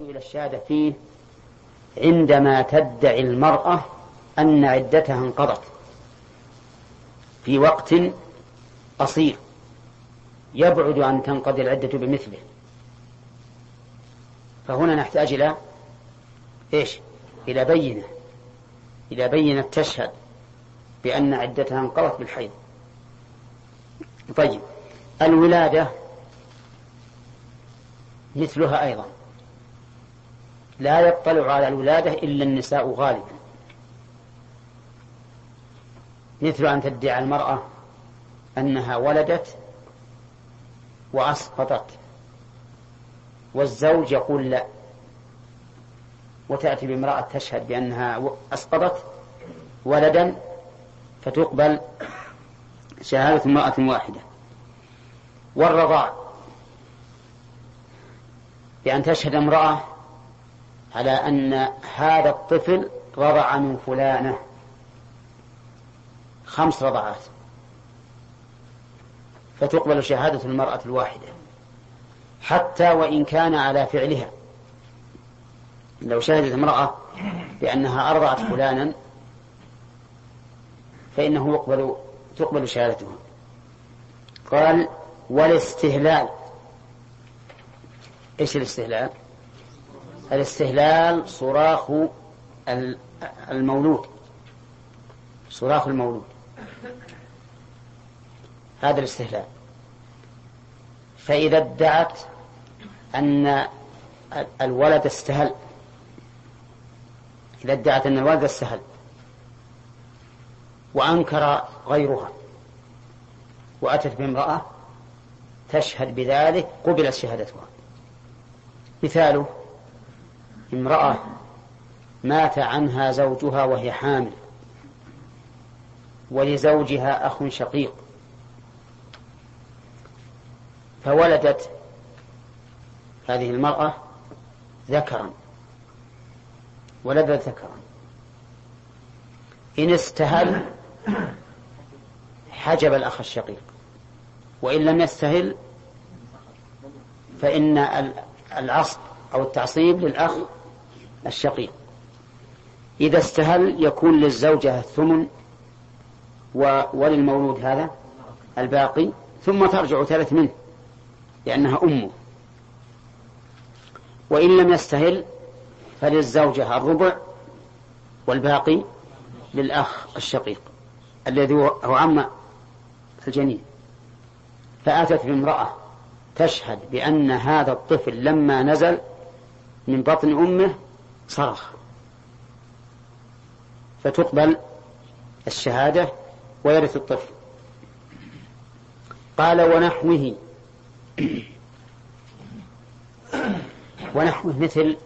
إلى الشهادة فيه عندما تدعي المرأة أن عدتها انقضت في وقت قصير. يبعد أن تنقضي العدة بمثله. فهنا نحتاج إلى إيش؟ إلى بينة. إلى بينة تشهد بأن عدتها انقضت بالحيض. طيب الولادة مثلها أيضا. لا يطلع على الولادة إلا النساء غالبا. مثل أن تدعي المرأة أنها ولدت وأسقطت والزوج يقول لا وتأتي بامرأة تشهد بأنها أسقطت ولدا فتقبل شهادة امرأة واحدة. والرضاع بأن تشهد امرأة على أن هذا الطفل رضع من فلانة خمس رضعات. فتقبل شهادة المرأة الواحدة. حتى وإن كان على فعلها. لو شهدت امرأة بأنها أرضعت فلانا فإنه يقبل تقبل شهادتها. قال والاستهلال. إيش الاستهلال؟ الاستهلال صراخ المولود. صراخ المولود. هذا الاستهلال. فإذا ادعت أن الولد استهل إذا ادعت أن الولد استهل وأنكر غيرها وأتت بامرأة تشهد بذلك قبلت شهادتها. مثاله امرأة مات عنها زوجها وهي حامل ولزوجها أخ شقيق. فولدت هذه المرأة ذكرا ولدت ذكرا. إن استهل حجب الأخ الشقيق وإن لم يستهل فإن العصب أو التعصيب للأخ الشقيق. إذا استهل يكون للزوجة الثمن وللمولود هذا الباقي ثم ترجع ثلث منه لأنها أمه. وإن لم يستهل فللزوجة الربع والباقي للأخ الشقيق الذي هو عم الجنين. فأتت بامرأة تشهد بأن هذا الطفل لما نزل من بطن أمه صرخ. فتقبل الشهادة ويرث الطفل. قال ونحوه. ونحوه مثل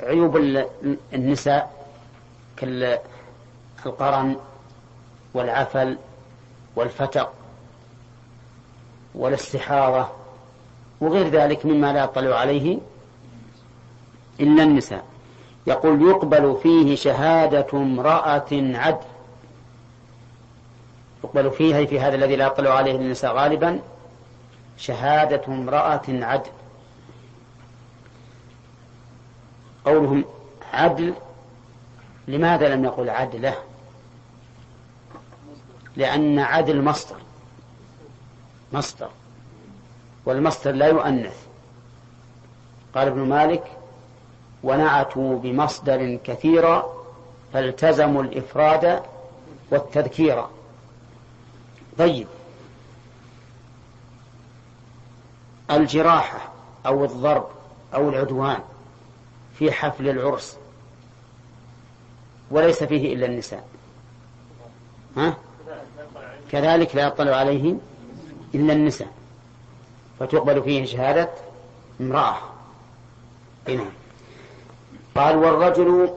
عيوب النساء كالقرن والعفل والفتق والاستحاضة وغير ذلك مما لا يطلع عليه إلا النساء. يقول يقبل فيه شهادة امرأة عدل. يقبل فيها في هذا الذي لا يطلع عليه النساء غالبا شهادة امرأة عدل. قولهم عدل لماذا لم يقل عدله؟ لأن عدل مصدر. مصدر. والمصدر لا يؤنث. قال ابن مالك ونعتوا بمصدر كثيرا فالتزموا الإفراد والتذكير. طيب. الجراحة أو الضرب أو العدوان في حفل العرس وليس فيه إلا النساء. ها؟ كذلك لا يطلع عليه إلا النساء. فتقبل فيه شهادة امرأة. هنا قال والرجل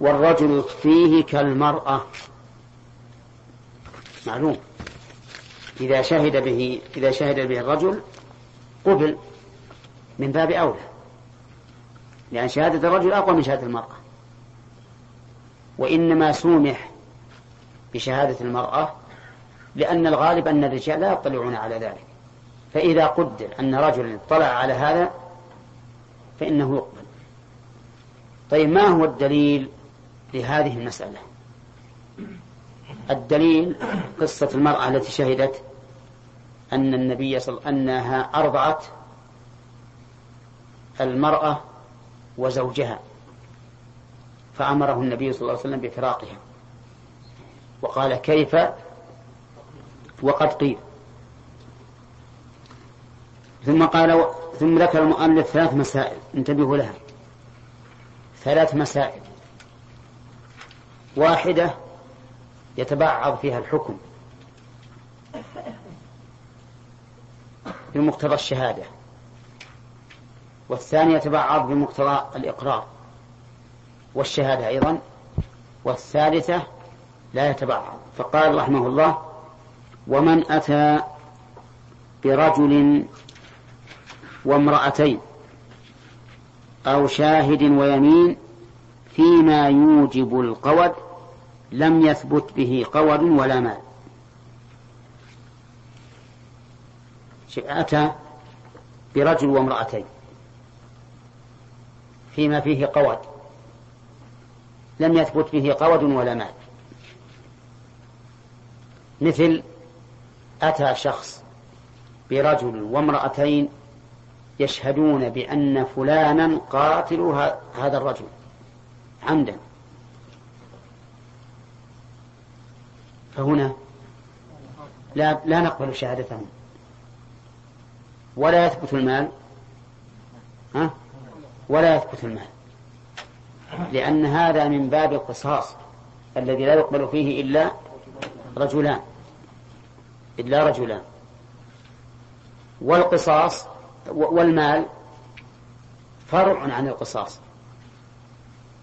والرجل فيه كالمرأة. معلوم. إذا شهد به إذا شهد به الرجل قبل من باب أولى. لأن شهادة الرجل أقوى من شهادة المرأة. وإنما سومح بشهادة المرأة لأن الغالب أن الرجال لا يطلعون على ذلك. فإذا قدر أن رجلا اطلع على هذا فإنه يقبل. طيب ما هو الدليل لهذه المسألة؟ الدليل قصة المرأة التي شهدت أن النبي صلى أنها أرضعت المرأة وزوجها فأمره النبي صلى الله عليه وسلم بفراقها. وقال كيف؟ وقد قيل. ثم قال ثم ذكر المؤلف ثلاث مسائل. انتبهوا لها. ثلاث مسائل. واحدة يتبعض فيها الحكم بمقتضى الشهادة والثانية يتبعض بمقتضى الإقرار والشهادة أيضا والثالثة لا يتبعض. فقال رحمه الله ومن أتى برجل وامرأتين أو شاهد ويمين فيما يوجب القود لم يثبت به قود ولا مال. أتى برجل وامرأتين فيما فيه قود لم يثبت به قود ولا مال. مثل أتى شخص برجل وامرأتين يشهدون بأن فلانا قاتل هذا الرجل. عمدا. فهنا لا لا نقبل شهادتهم. ولا يثبت المال. ها؟ ولا يثبت المال. لأن هذا من باب القصاص الذي لا يقبل فيه إلا رجلان. إلا رجلان. والقصاص والمال فرع عن القصاص.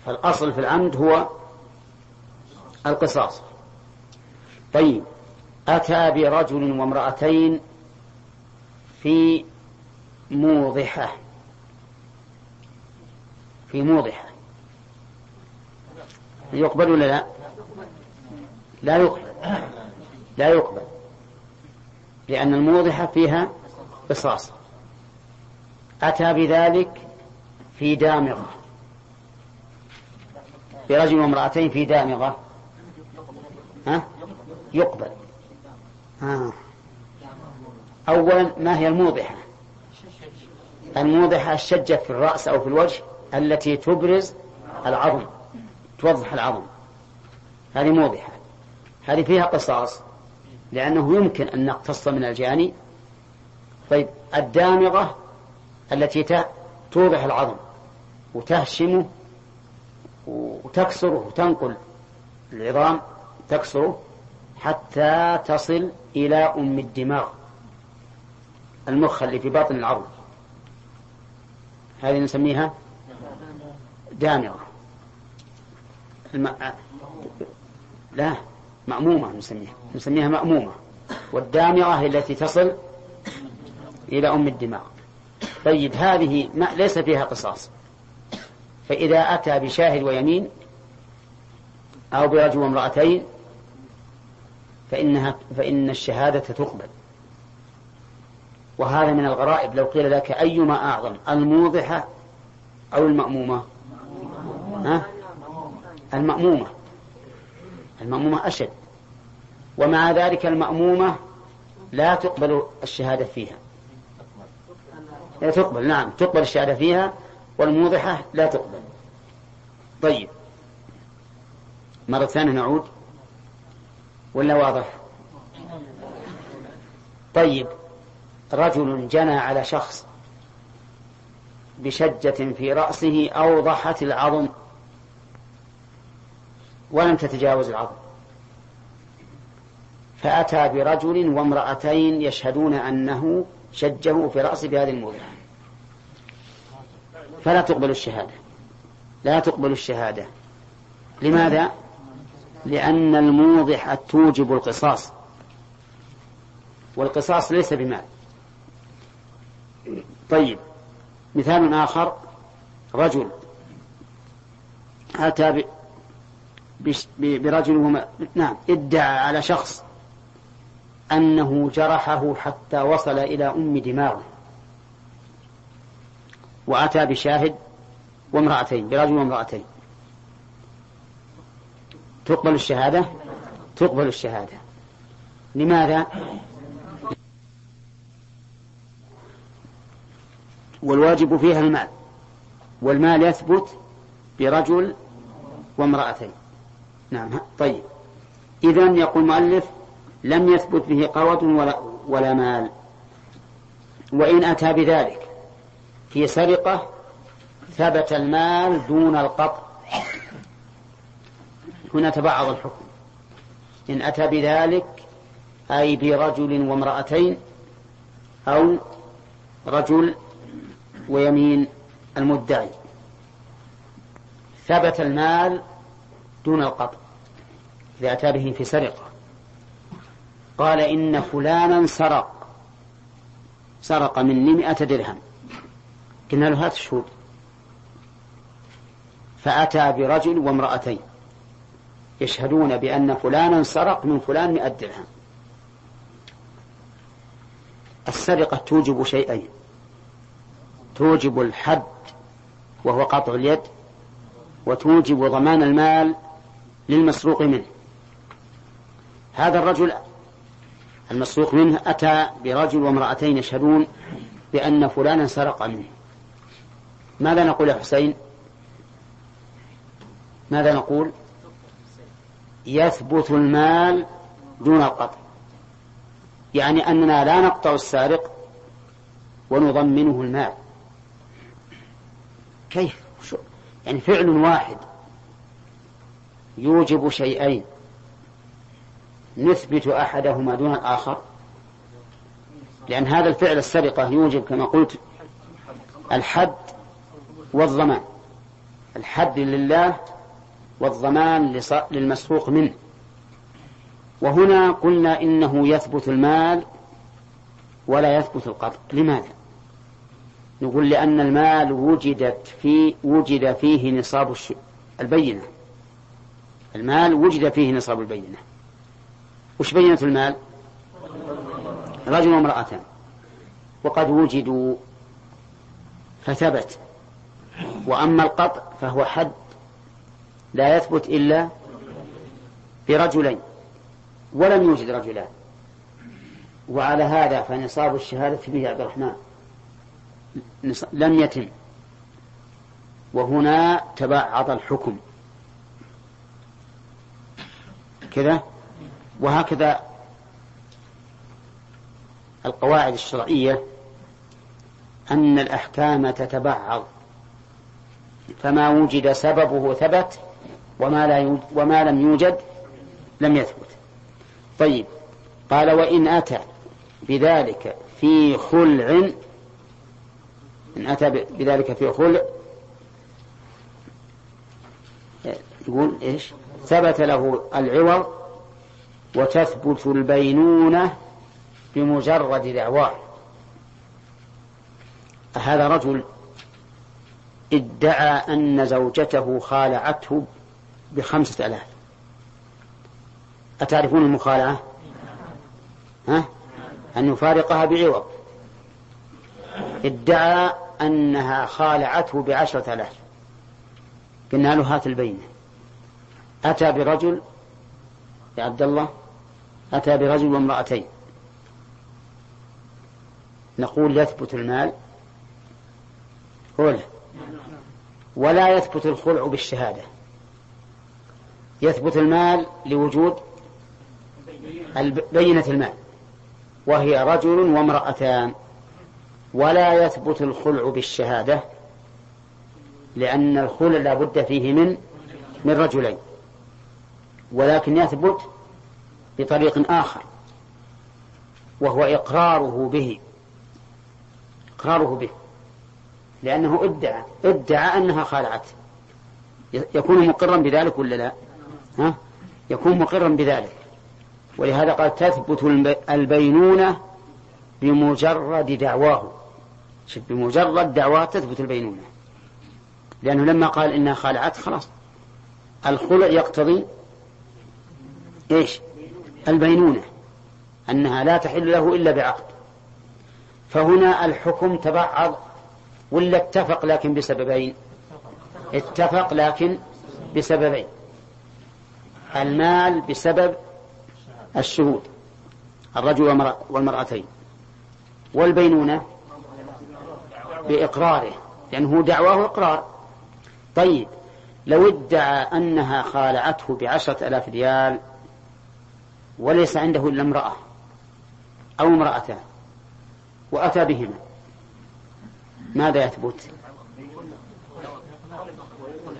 فالأصل في العمد هو القصاص. طيب أتى برجل وامرأتين في موضحة. في موضحة. يقبل ولا لا؟ لا يقبل. لا يقبل. لأن الموضحة فيها قصاص. أتى بذلك في دامغة. برجل وامرأتين في دامغة. ها؟ يقبل. ها. أولا ما هي الموضحة؟ الموضحة الشجة في الرأس أو في الوجه التي تبرز العظم توضح العظم. هذه موضحة. هذه فيها قصاص لأنه يمكن أن نقتص من الجاني. طيب الدامغة التي توضح العظم وتهشمه وتكسره وتنقل العظام تكسره حتى تصل إلى أم الدماغ المخ اللي في باطن العظم. هذه نسميها دامغة. الم... لا مأمومة نسميها نسميها مأمومة. والدامغة التي تصل إلى أم الدماغ. طيب هذه ما ليس فيها قصاص. فإذا أتى بشاهد ويمين أو برجل وامرأتين فإنها فإن الشهادة تقبل. وهذا من الغرائب. لو قيل لك أيما أعظم الموضحة أو المأمومة؟ ها؟ المأمومة. المأمومة أشد. ومع ذلك المأمومة لا تقبل الشهادة فيها. تقبل نعم تقبل الشهادة فيها والموضحة لا تقبل. طيب. مرة ثانية نعود. ولا واضح؟ طيب. رجل جنى على شخص بشجة في رأسه أوضحت العظم. ولم تتجاوز العظم. فأتى برجل وامرأتين يشهدون أنه شجه في رأسه بهذه الموضع فلا تقبل الشهادة. لا تقبل الشهادة. لماذا؟ لأن الموضح توجب القصاص. والقصاص ليس بمال. طيب مثال آخر. رجل أتى برجل وما... نعم ادعى على شخص أنه جرحه حتى وصل إلى أم دماغه. وأتى بشاهد وامرأتين برجل وامرأتين. تقبل الشهادة؟ تقبل الشهادة. لماذا؟ والواجب فيها المال. والمال يثبت برجل وامرأتين. نعم طيب. إذا يقول المؤلف لم يثبت به قوة ولا, ولا مال. وإن أتى بذلك في سرقة ثبت المال دون القطع. هنا تبعض الحكم. إن أتى بذلك أي برجل وامرأتين أو رجل ويمين المدعي. ثبت المال دون القطع. إذا أتى به في سرقة. قال إن فلانا سرق. سرق مني مئة درهم. له هات الشهود. فأتى برجل وامرأتين يشهدون بأن فلانا سرق من فلان مئة درهم. السرقة توجب شيئين. توجب الحد وهو قطع اليد وتوجب ضمان المال للمسروق منه. هذا الرجل المسروق منه أتى برجل وامرأتين يشهدون بأن فلانا سرق منه. ماذا نقول يا حسين؟ ماذا نقول؟ يثبت المال دون القطع. يعني أننا لا نقطع السارق ونضمنه المال. كيف؟ يعني فعل واحد يوجب شيئين. نثبت أحدهما دون الآخر. لأن هذا الفعل السرقة يوجب كما قلت الحد والضمان. الحد لله والضمان للمسروق منه. وهنا قلنا إنه يثبت المال ولا يثبت القطع لماذا؟ نقول لأن المال وجدت في وجد فيه نصاب البينة. المال وجد فيه نصاب البينة. وش بينة المال؟ رجل وامرأتان. وقد وجدوا فثبت. وأما القطع فهو حد لا يثبت إلا برجلين ولم يوجد رجلان. وعلى هذا فنصاب الشهادة به عبد الرحمن. لم يتم. وهنا تبعض الحكم. كذا؟ وهكذا القواعد الشرعية أن الأحكام تتبعض. فما وجد سببه ثبت وما, لا يوجد وما لم يوجد لم يثبت. طيب قال وإن أتى بذلك في خلع إن أتى بذلك في خلع يقول إيش؟ ثبت له العوض وتثبت البينونة بمجرد دعواه. هذا رجل ادعى أن زوجته خالعته بخمسة آلاف. أتعرفون المخالعة؟ ها؟ أن يفارقها بعوض. ادعى أنها خالعته بعشرة آلاف. قلنا له هات البينة. أتى برجل يا عبد الله أتى برجل وامرأتين. نقول يثبت المال. ولا ولا يثبت الخلع بالشهادة. يثبت المال لوجود بينة المال. وهي رجل وامرأتان. ولا يثبت الخلع بالشهادة لأن الخلع لا بد فيه من من رجلين. ولكن يثبت بطريق آخر وهو إقراره به. إقراره به. لأنه ادعى ادعى أنها خالعته يكون مقرا بذلك ولا لا؟ ها؟ يكون مقرا بذلك. ولهذا قال تثبت البينونة بمجرد دعواه. بمجرد دعواه تثبت البينونة لأنه لما قال إنها خالعت خلاص. الخلع يقتضي إيش؟ البينونة أنها لا تحل له إلا بعقد. فهنا الحكم تبعض ولا اتفق لكن بسببين؟ اتفق لكن بسببين. المال بسبب الشهود الرجل والمرأتين. والبينونة بإقراره لأنه دعواه إقرار. طيب لو ادعى أنها خالعته بعشرة ألاف ريال وليس عنده إلا امرأة أو امرأتان وأتى بهما ماذا يثبت؟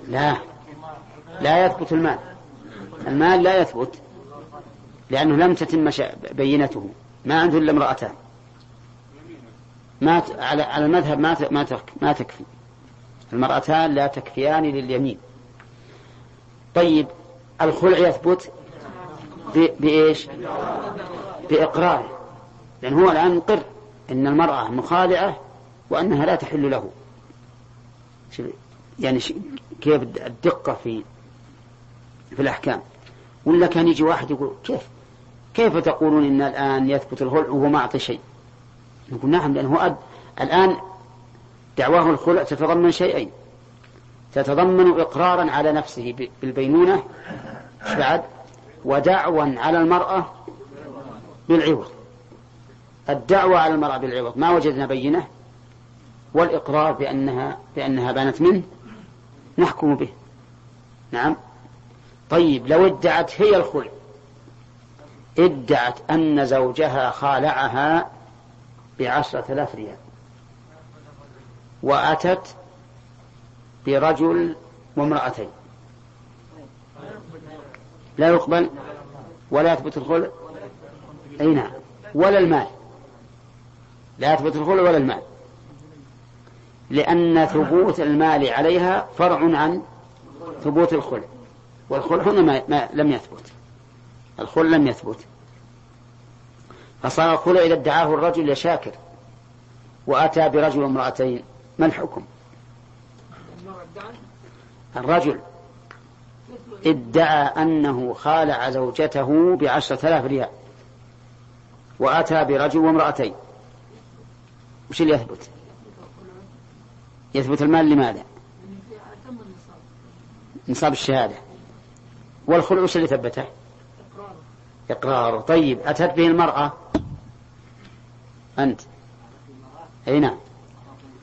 لا. لا يثبت المال. المال لا يثبت لأنه لم تتم بينته. ما عنده إلا امرأتان. ما على على المذهب ما ما ما تكفي. المرأتان لا تكفيان لليمين. طيب الخلع يثبت بإيش؟ بإقراره. لأن هو الآن مقر. أن المرأة مخالعة وأنها لا تحل له. يعني كيف الدقة في في الأحكام. ولا كان يجي واحد يقول كيف كيف تقولون إن الآن يثبت الخلع وهو ما أعطي شيء؟ نقول نعم لأنه أد الآن دعواه الخلع تتضمن شيئين. تتضمن إقرارا على نفسه بالبينونة بعد ودعوى على المرأة بالعوض. الدعوة على المرأة بالعوض. ما وجدنا بينة. والإقرار بأنها بأنها بانت منه نحكم به. نعم. طيب لو ادعت هي الخلع. ادعت أن زوجها خالعها بعشرة آلاف ريال. وأتت برجل وامرأتين. لا يقبل ولا يثبت الخلع. أي نعم. ولا المال. لا يثبت الخلع ولا المال. لأن ثبوت المال عليها فرع عن ثبوت الخلع. والخلع هنا ما, لم يثبت. الخلع لم يثبت. فصار الخلع إذا ادعاه الرجل يا شاكر وأتى برجل وامرأتين ما الحكم؟ الرجل ادعى أنه خالع زوجته بعشرة آلاف ريال وأتى برجل وامرأتين. وش اللي يثبت؟ يثبت المال لماذا؟ نصاب الشهادة. والخلع وش اللي ثبته؟ إقراره. طيب أتت به المرأة؟ أنت. أي نعم.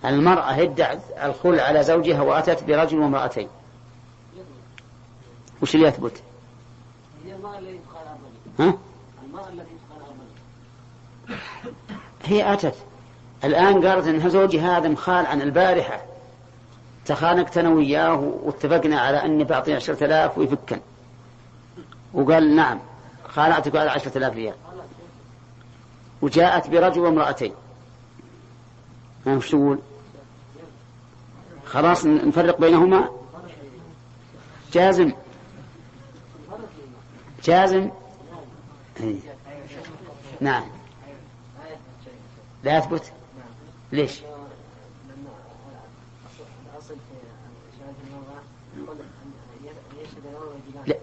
المرأة ادعت الخلع على زوجها وأتت برجل وامرأتين. وش اللي يثبت؟ ها؟ هي أتت. الآن قالت إن زوجي هذا مخال عن البارحة. تخانقت أنا وياه واتفقنا على أني بعطيه عشرة آلاف ويفكن. وقال نعم خالعتك على عشرة آلاف ريال. وجاءت برجل وامرأتين. وش تقول؟ خلاص نفرق بينهما؟ جازم. جازم. نعم. لا يثبت. ليش؟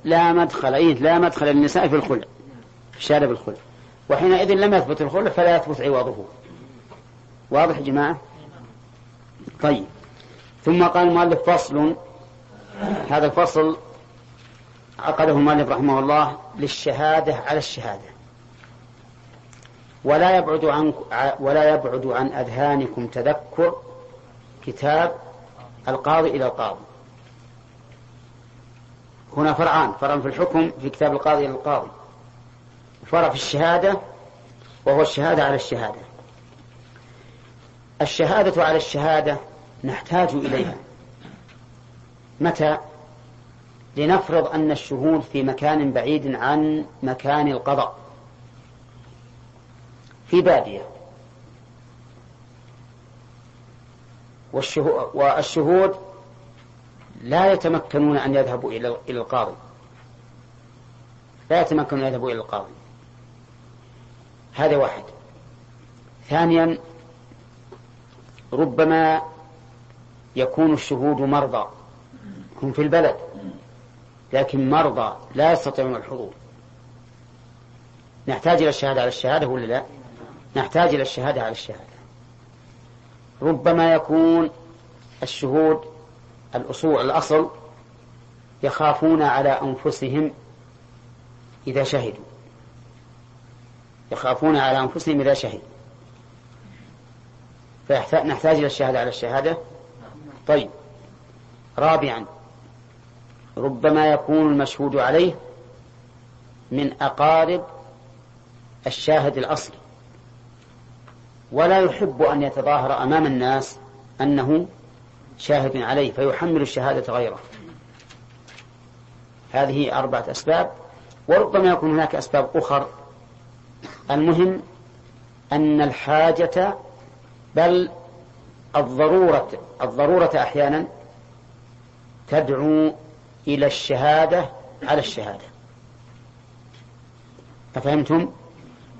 لا مدخل أي لا مدخل للنساء في الخلع في الشارع بالخلع وحينئذ لم يثبت الخلع فلا يثبت عوضه. واضح يا جماعة؟ طيب. ثم قال المؤلف فصل هذا الفصل عقده المؤلف رحمه الله للشهادة على الشهادة. ولا يبعد عن ولا يبعد عن أذهانكم تذكر كتاب القاضي إلى القاضي. هنا فرعان فرع في الحكم في كتاب القاضي إلى القاضي. فرع في الشهادة وهو الشهادة على الشهادة. الشهادة على الشهادة نحتاج إليها. متى؟ لنفرض أن الشهود في مكان بعيد عن مكان القضاء. في بادية. والشهود لا يتمكنون أن يذهبوا إلى القاضي. لا يتمكنون أن يذهبوا إلى القاضي. هذا واحد. ثانيا ربما يكون الشهود مرضى. هم في البلد. لكن مرضى لا يستطيعون الحضور. نحتاج إلى الشهادة. على الشهادة ولا لا؟ نحتاج إلى الشهادة على الشهادة. ربما يكون الشهود الأصول الأصل يخافون على أنفسهم إذا شهدوا. يخافون على أنفسهم إذا شهدوا. فنحتاج إلى الشهادة على الشهادة؟ طيب. رابعا ربما يكون المشهود عليه من أقارب الشاهد الأصلي. ولا يحب أن يتظاهر أمام الناس أنه شاهد عليه فيحمل الشهادة غيره. هذه أربعة أسباب. وربما يكون هناك أسباب أخر. المهم أن الحاجة بل الضرورة الضرورة أحيانا تدعو إلى الشهادة على الشهادة. أفهمتم؟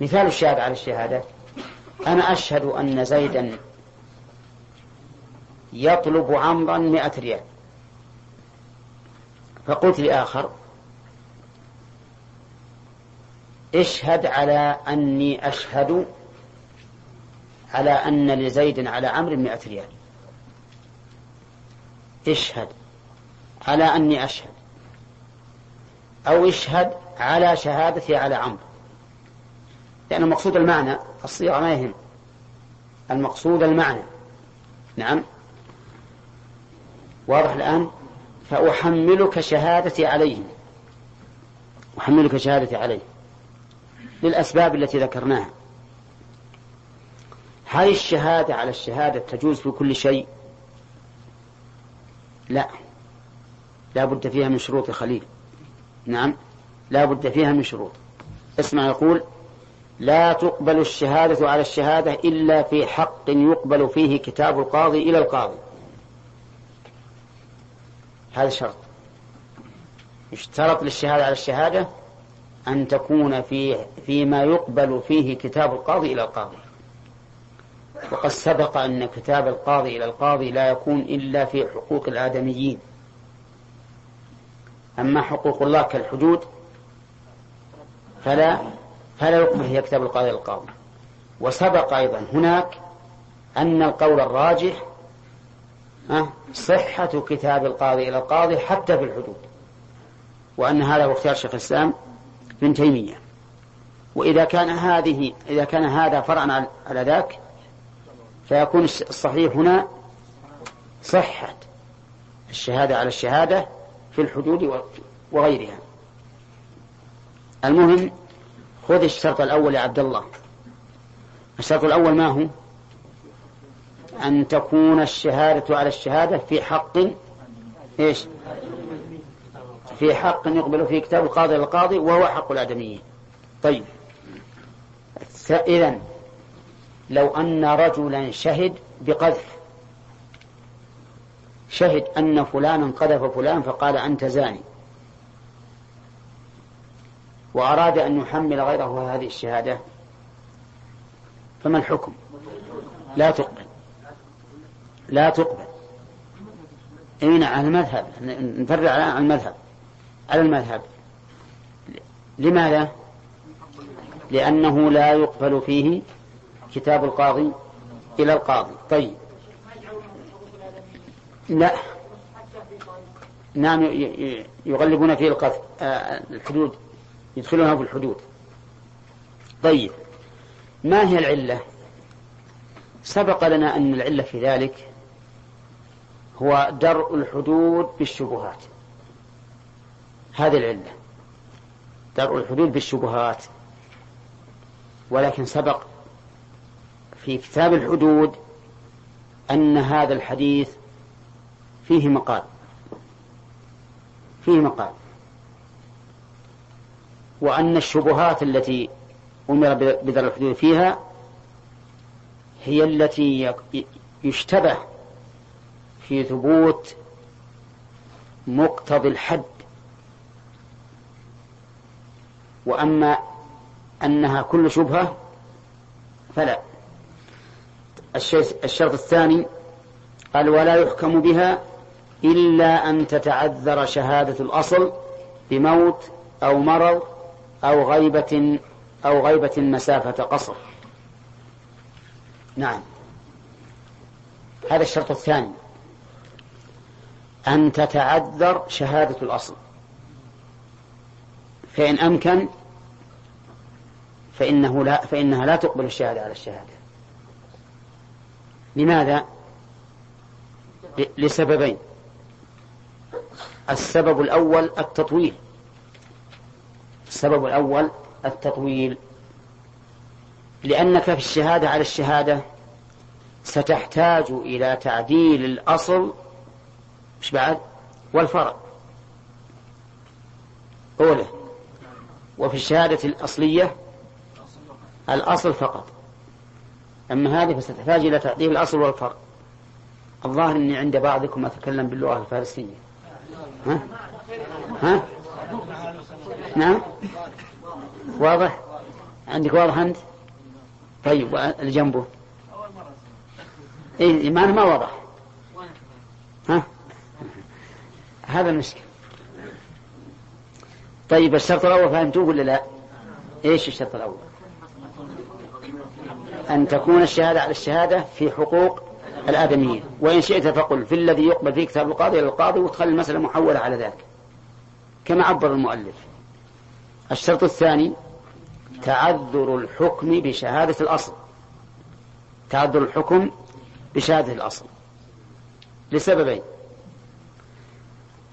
مثال الشهادة على الشهادة. أنا أشهد أن زيدا يطلب عمرا مئة ريال. فقلت لآخر اشهد على أني أشهد على أن لزيد على عمرو مئة ريال. اشهد على أني أشهد أو اشهد على شهادتي على عمرو. لأن المقصود المعنى الصيغة ما يهم. المقصود المعنى. نعم. واضح الآن؟ فأحملك شهادتي عليه أحملك شهادتي عليه للأسباب التي ذكرناها. هل الشهادة على الشهادة تجوز في كل شيء؟ لا. لا بد فيها من شروط خليل نعم. لا بد فيها من شروط. اسمع يقول لا تقبل الشهادة على الشهادة إلا في حق يقبل فيه كتاب القاضي إلى القاضي. هذا شرط. يشترط للشهادة على الشهادة أن تكون في فيما يقبل فيه كتاب القاضي إلى القاضي. وقد سبق أن كتاب القاضي إلى القاضي لا يكون إلا في حقوق الآدميين. أما حقوق الله كالحدود فلا فلا يقبل هي كتاب القاضي القاضي. وسبق أيضا هناك أن القول الراجح صحة كتاب القاضي إلى القاضي حتى في الحدود. وأن هذا هو اختيار شيخ الإسلام ابن تيمية. وإذا كان هذه إذا كان هذا فرعا على ذاك فيكون الصحيح هنا صحة الشهادة على الشهادة في الحدود وغيرها. المهم خذ الشرط الأول يا عبد الله. الشرط الأول ما هو؟ أن تكون الشهادة على الشهادة في حق إيش؟ في حق يقبل فيه كتاب القاضي للقاضي وهو حق الآدميين. طيب. إذا لو أن رجلا شهد بقذف شهد أن فلانا قذف فلان فقال أنت زاني. وأراد أن يحمل غيره هذه الشهادة فما الحكم؟ لا تقبل. لا تقبل. اي نعم على المذهب. نفرع على المذهب. على المذهب. لماذا؟ لأنه لا يقبل فيه كتاب القاضي إلى القاضي. طيب. لا. نعم يغلبون فيه القذف آه، الحدود. يدخلونها في الحدود. طيب ما هي العلة؟ سبق لنا أن العلة في ذلك هو درء الحدود بالشبهات. هذه العلة درء الحدود بالشبهات. ولكن سبق في كتاب الحدود أن هذا الحديث فيه مقال. فيه مقال. وأن الشبهات التي أمر بدرء الحدود فيها هي التي يشتبه في ثبوت مقتضي الحد. وأما أنها كل شبهة فلا. الشرط الثاني قال ولا يحكم بها إلا أن تتعذر شهادة الأصل بموت أو مرض أو غيبة أو غيبة مسافة قصر. نعم. هذا الشرط الثاني. أن تتعذر شهادة الأصل. فإن أمكن فإنه لا فإنها لا تقبل الشهادة على الشهادة. لماذا؟ لسببين. السبب الأول التطويل. السبب الأول التطويل. لأنك في الشهادة على الشهادة ستحتاج إلى تعديل الأصل مش بعد؟ والفرع. أولى وفي الشهادة الأصلية الأصل فقط. أما هذه فستحتاج إلى تعديل الأصل والفرع. الظاهر أني عند بعضكم أتكلم باللغة الفارسية. ها؟ ها؟ نعم. واضح؟ عندك واضح أنت؟ طيب اللي جنبه. إيه ما ما واضح. ها؟ هذا المشكل طيب الشرط الأول فهمتوه ولا لا؟ إيش الشرط الأول؟ أن تكون الشهادة على الشهادة في حقوق الآدميين. وإن شئت فقل في الذي يقبل فيه كتاب القاضي إلى القاضي وتخلي المسألة محولة على ذلك كما عبر المؤلف. الشرط الثاني تعذر الحكم بشهادة الأصل. تعذر الحكم بشهادة الأصل. لسببين.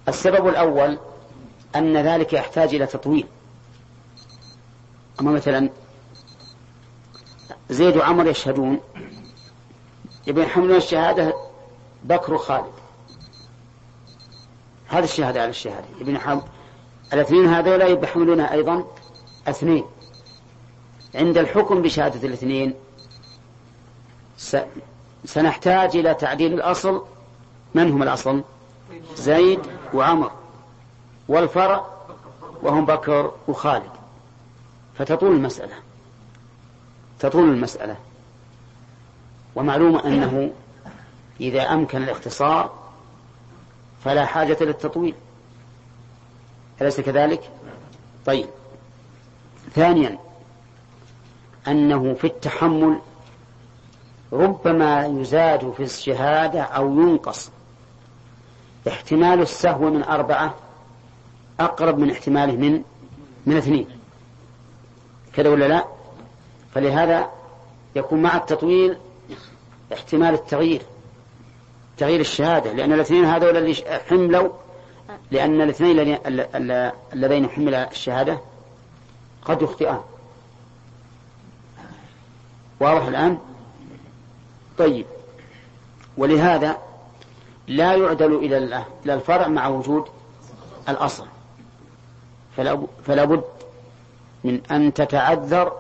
السبب الأول أن ذلك يحتاج إلى تطويل. أما مثلا زيد وعمر يشهدون. يبين يحملون الشهادة بكر خالد هذا الشهادة على الشهادة. حمد الاثنين هذولا يحملونها أيضا اثنين. عند الحكم بشهادة الاثنين سنحتاج إلى تعديل الأصل. من هم الأصل؟ زيد وعمر. والفرع وهم بكر وخالد. فتطول المسألة. تطول المسألة. ومعلوم أنه إذا أمكن الاختصار فلا حاجة للتطويل. أليس كذلك؟ طيب. ثانيا أنه في التحمل ربما يزاد في الشهادة أو ينقص. احتمال السهو من أربعة أقرب من احتماله من من اثنين. كذا ولا لا؟ فلهذا يكون مع التطويل احتمال التغيير تغيير الشهادة لأن الاثنين هذول اللي حملوا لأن الاثنين اللذين حمل الشهادة قد يخطئان. واضح الآن؟ طيب. ولهذا لا يعدل إلى الفرع مع وجود الأصل. فلا بد من أن تتعذر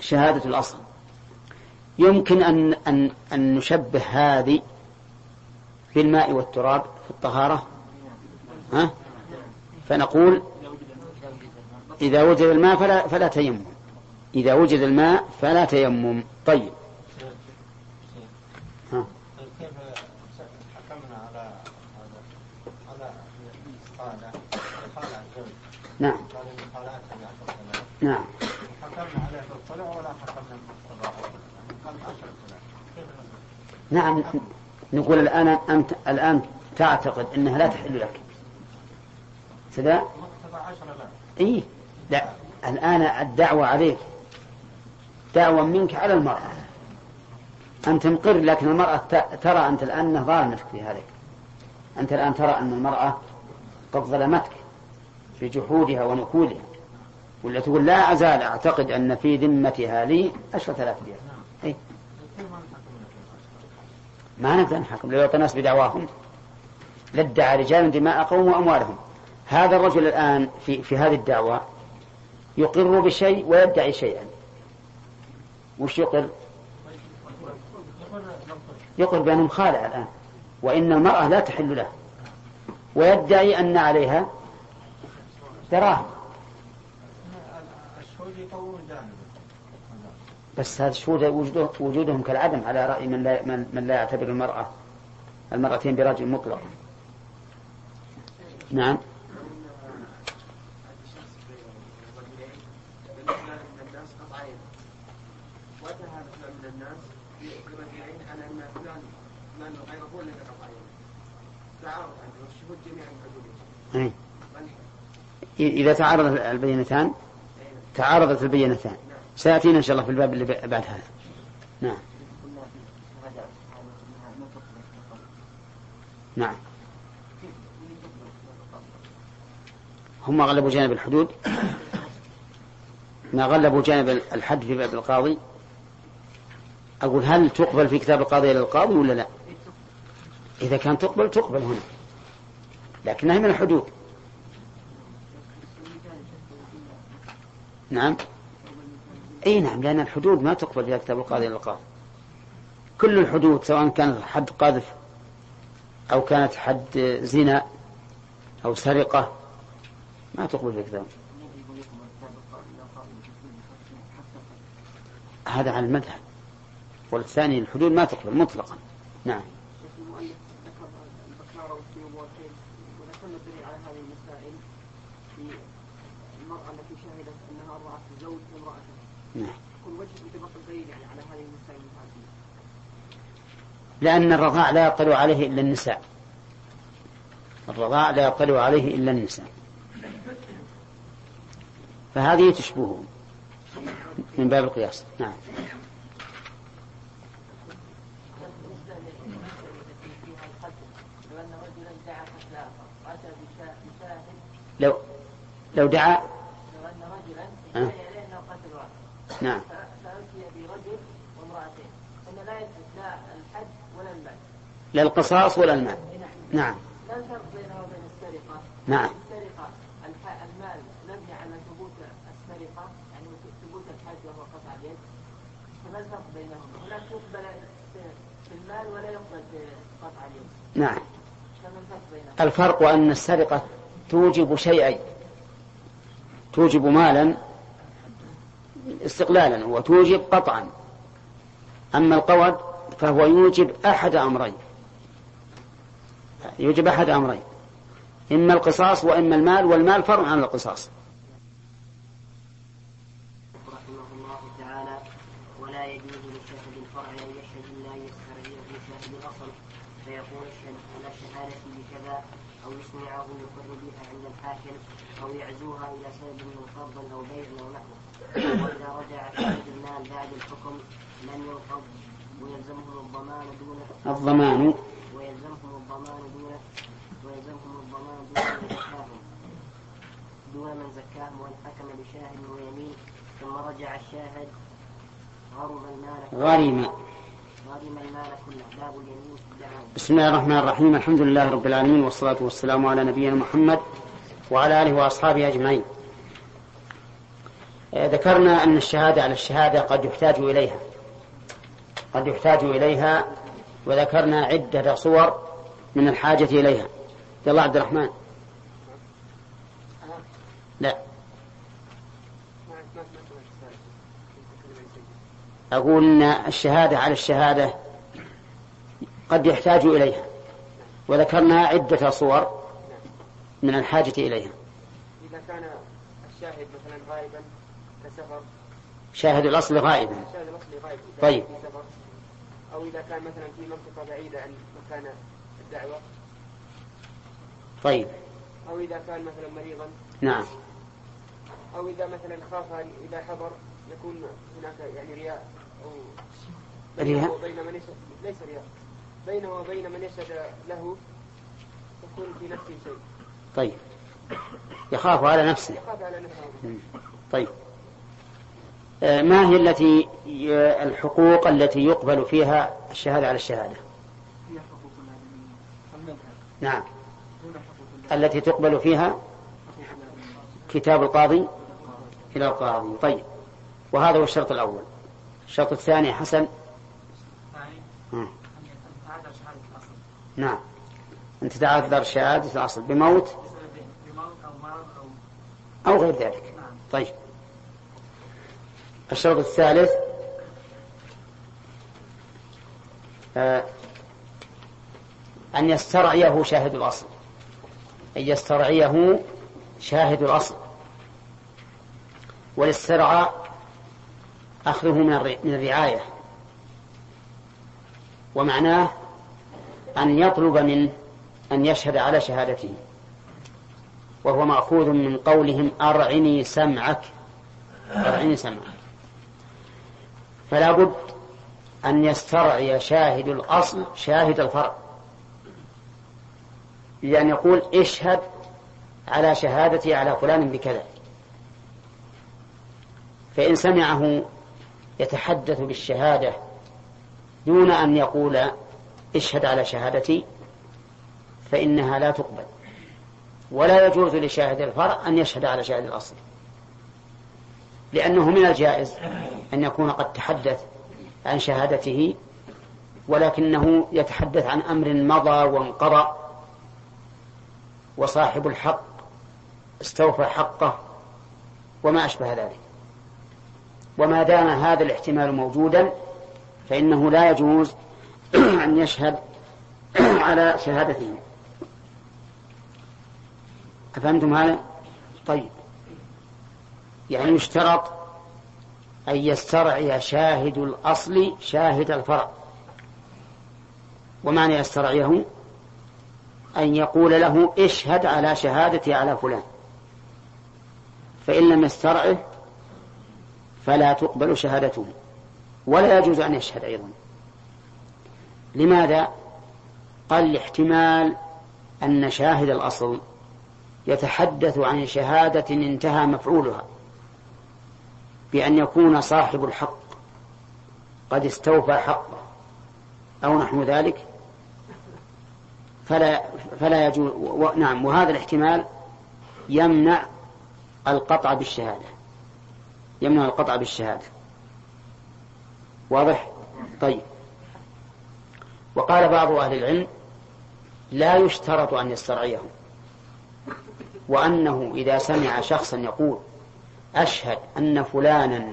شهادة الأصل. يمكن أن أن أن نشبه هذه بالماء والتراب في الطهارة؟ ها؟ فنقول إذا وجد الماء فلا فلا تيمم. إذا وجد الماء فلا تيمم. طيب. ها. نعم. نعم. نعم. نقول الآن أنت الآن تعتقد أنها لا تحل لك. سداء إيه. لا. الآن الدعوة عليك. دعوة منك على المرأة. أنت مقر لكن المرأة ترى أنت الآن أنه ظالمتك في هذا. أنت الآن ترى أن المرأة قد ظلمتك في جحودها ونكولها ولا تقول لا أزال أعتقد أن في ذمتها لي عشرة آلاف دينار إيه؟ ما نقدر نحكم. لو الناس بدعواهم. لادعى رجال دماءهم وأموالهم. هذا الرجل الآن في, في هذه الدعوة يقر بشيء ويدعي شيئا. وش يقر؟ يقر بأنه مخالع الآن. وإن المرأة لا تحل له. ويدعي أن عليها دراهم. بس هذا الشهود وجودهم كالعدم على رأي من لا, من لا يعتبر المرأة المرأتين برجل مطلق. نعم. أي. إذا تعارضت البينتان تعارضت البينتان. سيأتينا إن شاء الله في الباب اللي بعد هذا نعم. نعم. هم غلبوا جانب الحدود. ما غلبوا جانب الحد في باب القاضي. أقول هل تقبل في كتاب القاضي إلى القاضي ولا لا؟ إذا كان تقبل تقبل هنا. لكنها من الحدود. نعم. إي نعم لأن الحدود ما تقبل في كتاب القاضي إلى القاضي. كل الحدود سواء كانت حد قذف أو كانت حد زنا أو سرقة ما تقبل في كتاب هذا على المذهب. والثاني الحدود ما تقبل مطلقا. نعم. نعم. لأن الرضاع لا يطلع عليه إلا النساء. الرضاع لا يطلع عليه إلا النساء. فهذه تشبهه من باب القياس. نعم. لو لو دعا لو أن رجلا أه؟ نعم. فأتي برجل وامرأتين أن لا لا الحد ولا المال لا القصاص ولا المال. نعم. لا الفرق بينه وبين السرقة. نعم. السرقة المال على ثبوت السرقة يعني ثبوت وهو قطع اليد. فما الفرق بينهما؟ هناك يقبل في المال ولا يقبل في قطع اليد. نعم. الفرق أن السرقة توجب شيئين توجب مالا استقلالا وتوجب قطعا. أما القود فهو يوجب أحد أمرين. يوجب أحد أمرين إما القصاص وإما المال والمال فرع عن القصاص رحمه الله تعالى ولا يجوز لشاهد الفرع أن يشهد إلا أن يسترجع بشاهد الأصل فيقول على الشهادة بكذا أو يسمعه يقر بها عند الحاكم أو يعزوها إلى سبب من قرض أو بيع أو نحوه وإذا رجع شاهد المال بعد الحكم لم ينقض ويلزمهم الضمان دون الضمان. ويلزمهم الضمان دون ويلزمهم الضمان دون من زكاهم. دون من زكاهم وإن حكم بشاهد ويمين. ثم رجع الشاهد غرم المال غرم غرم المال كله. باب اليمين بسم الله الرحمن الرحيم. الحمد لله رب العالمين والصلاة والسلام على نبينا محمد وعلى آله وأصحابه أجمعين. آه، ذكرنا أن الشهادة على الشهادة قد يحتاج إليها. قد يحتاج إليها وذكرنا عدة صور من الحاجة إليها. يلا عبد الرحمن. لا. أقول أن الشهادة على الشهادة قد يحتاج إليها. وذكرنا عدة صور من الحاجة إليها. إذا كان الشاهد مثلا غائبا كسفر. شاهد الأصل غائبا. شاهد الأصل غائب طيب. أو إذا كان مثلا في منطقة بعيدة عن مكان الدعوة. طيب. أو إذا كان مثلا مريضا. نعم. أو إذا مثلا خاف إذا حضر يكون هناك يعني رياء أو رياء؟ وبين من يشهد ليس رياء. بينه وبين من يشهد له يكون في نفسه شيء. طيب. يخاف على نفسه. يخاف على نفسه. طيب. ما هي التي الحقوق التي يقبل فيها الشهادة على الشهادة؟ هي حقوق نعم. التي تقبل فيها كتاب القاضي إلى القاضي. طيب. وهذا هو الشرط الأول. الشرط الثاني حسن. نعم. أن تتعذر شهادة الأصل بموت أو غير ذلك. طيب. الشرط الثالث آه، أن يسترعيه شاهد الأصل. أن يسترعيه شاهد الأصل. والاسترعاء أخذه من الرعاية. ومعناه أن يطلب منه أن يشهد على شهادته. وهو مأخوذ من قولهم أرعني سمعك أرعني سمعك. فلا بد أن يسترعي شاهد الأصل شاهد الفرع بأن يقول اشهد على شهادتي على فلان بكذا. فإن سمعه يتحدث بالشهادة دون أن يقول اشهد على شهادتي فإنها لا تقبل. ولا يجوز لشاهد الفرع أن يشهد على شاهد الأصل. لأنه من الجائز أن يكون قد تحدث عن شهادته ولكنه يتحدث عن أمر مضى وانقضى وصاحب الحق استوفى حقه وما أشبه ذلك. وما دام هذا الاحتمال موجودا فإنه لا يجوز أن يشهد على شهادته. أفهمتم هذا؟ طيب. يعني يشترط أن يسترعي شاهد الأصل شاهد الفرع. ومعنى يسترعيه؟ أن يقول له اشهد على شهادتي على فلان. فإن لم يسترعه فلا تقبل شهادته. ولا يجوز أن يشهد أيضا. لماذا؟ قال لاحتمال أن شاهد الأصل يتحدث عن شهادة انتهى مفعولها. بأن يكون صاحب الحق. قد استوفى حقه. أو نحو ذلك. فلا فلا يجوز. و... نعم. وهذا الاحتمال يمنع القطع بالشهادة. يمنع القطع بالشهادة. واضح؟ طيب. وقال بعض أهل العلم لا يشترط أن يسترعيه. وأنه إذا سمع شخصا يقول أشهد أن فلانا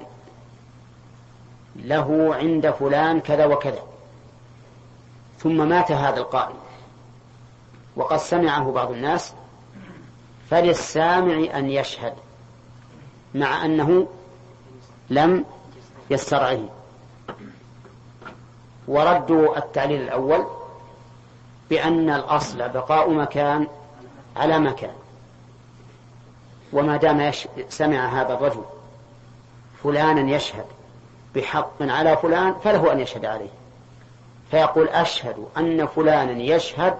له عند فلان كذا وكذا. ثم مات هذا القائل. وقد سمعه بعض الناس فللسامع أن يشهد مع أنه لم يسترعه. وردوا التعليل الأول بأن الأصل بقاء مكان على مكان. وما دام يش... سمع هذا الرجل فلانا يشهد بحق على فلان فله أن يشهد عليه. فيقول أشهد أن فلانا يشهد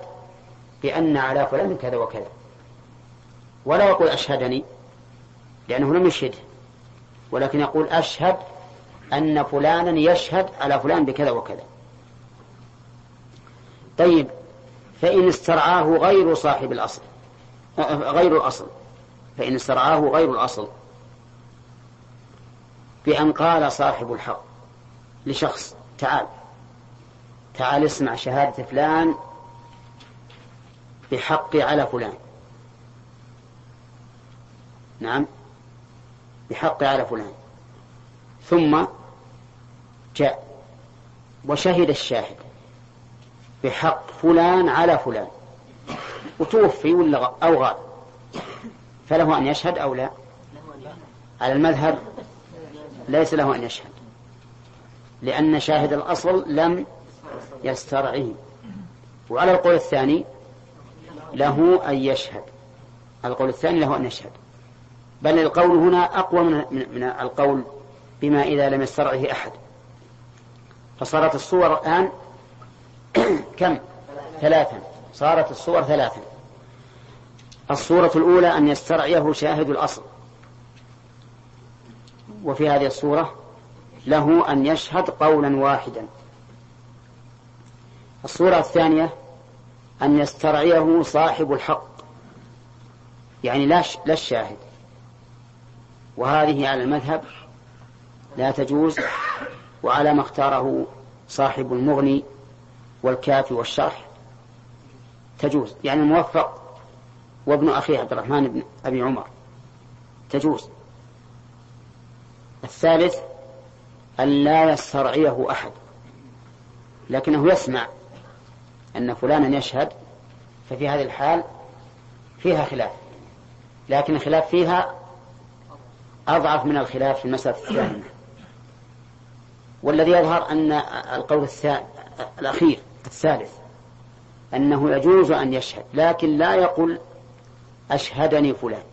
بأن على فلان كذا وكذا. ولا يقول أشهدني لأنه لم يشهده. ولكن يقول أشهد أن فلانا يشهد على فلان بكذا وكذا. طيب فإن استرعاه غير صاحب الأصل غير الأصل. فإن استرعاه غير الأصل. بأن قال صاحب الحق لشخص تعال تعال اسمع شهادة فلان بحقي على فلان. نعم بحقي على فلان. ثم جاء وشهد الشاهد بحق فلان على فلان. وتوفي ولا أو غاب. فله أن يشهد أو لا؟ على المذهب ليس له أن يشهد. لأن شاهد الأصل لم يسترعه وعلى القول الثاني له أن يشهد. القول الثاني له أن يشهد. بل القول هنا أقوى من, من القول بما إذا لم يسترعه أحد. فصارت الصور الآن كم؟ ثلاثا. صارت الصور ثلاثا. الصورة الأولى أن يسترعيه شاهد الأصل. وفي هذه الصورة له أن يشهد قولا واحدا. الصورة الثانية أن يسترعيه صاحب الحق يعني لا لا الشاهد. وهذه على المذهب لا تجوز وعلى ما اختاره صاحب المغني والكافي والشرح تجوز. يعني الموفق وابن أخيه عبد الرحمن بن أبي عمر. تجوز. الثالث أن لا يسترعيه أحد لكنه يسمع أن فلانا يشهد ففي هذه الحال فيها خلاف لكن الخلاف فيها أضعف من الخلاف في المسألة الثانية. والذي يظهر أن القول الأخير الثالث أنه يجوز أن يشهد لكن لا يقول أشهدني فلان.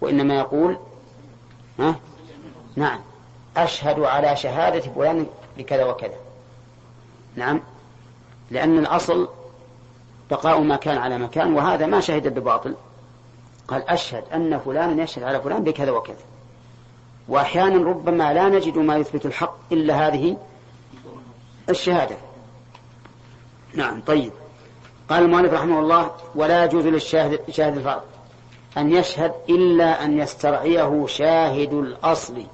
وإنما يقول ها؟ نعم. أشهد على شهادة فلان بكذا وكذا. نعم. لأن الأصل بقاء ما كان على مكان وهذا ما شهد بباطل قال أشهد أن فلانا يشهد على فلان بكذا وكذا. وأحيانا ربما لا نجد ما يثبت الحق إلا هذه الشهادة. نعم طيب. قال المؤلف رحمه الله ولا يجوز للشاهد شاهد الفرد أن يشهد إلا أن يسترعيه شاهد الأصل.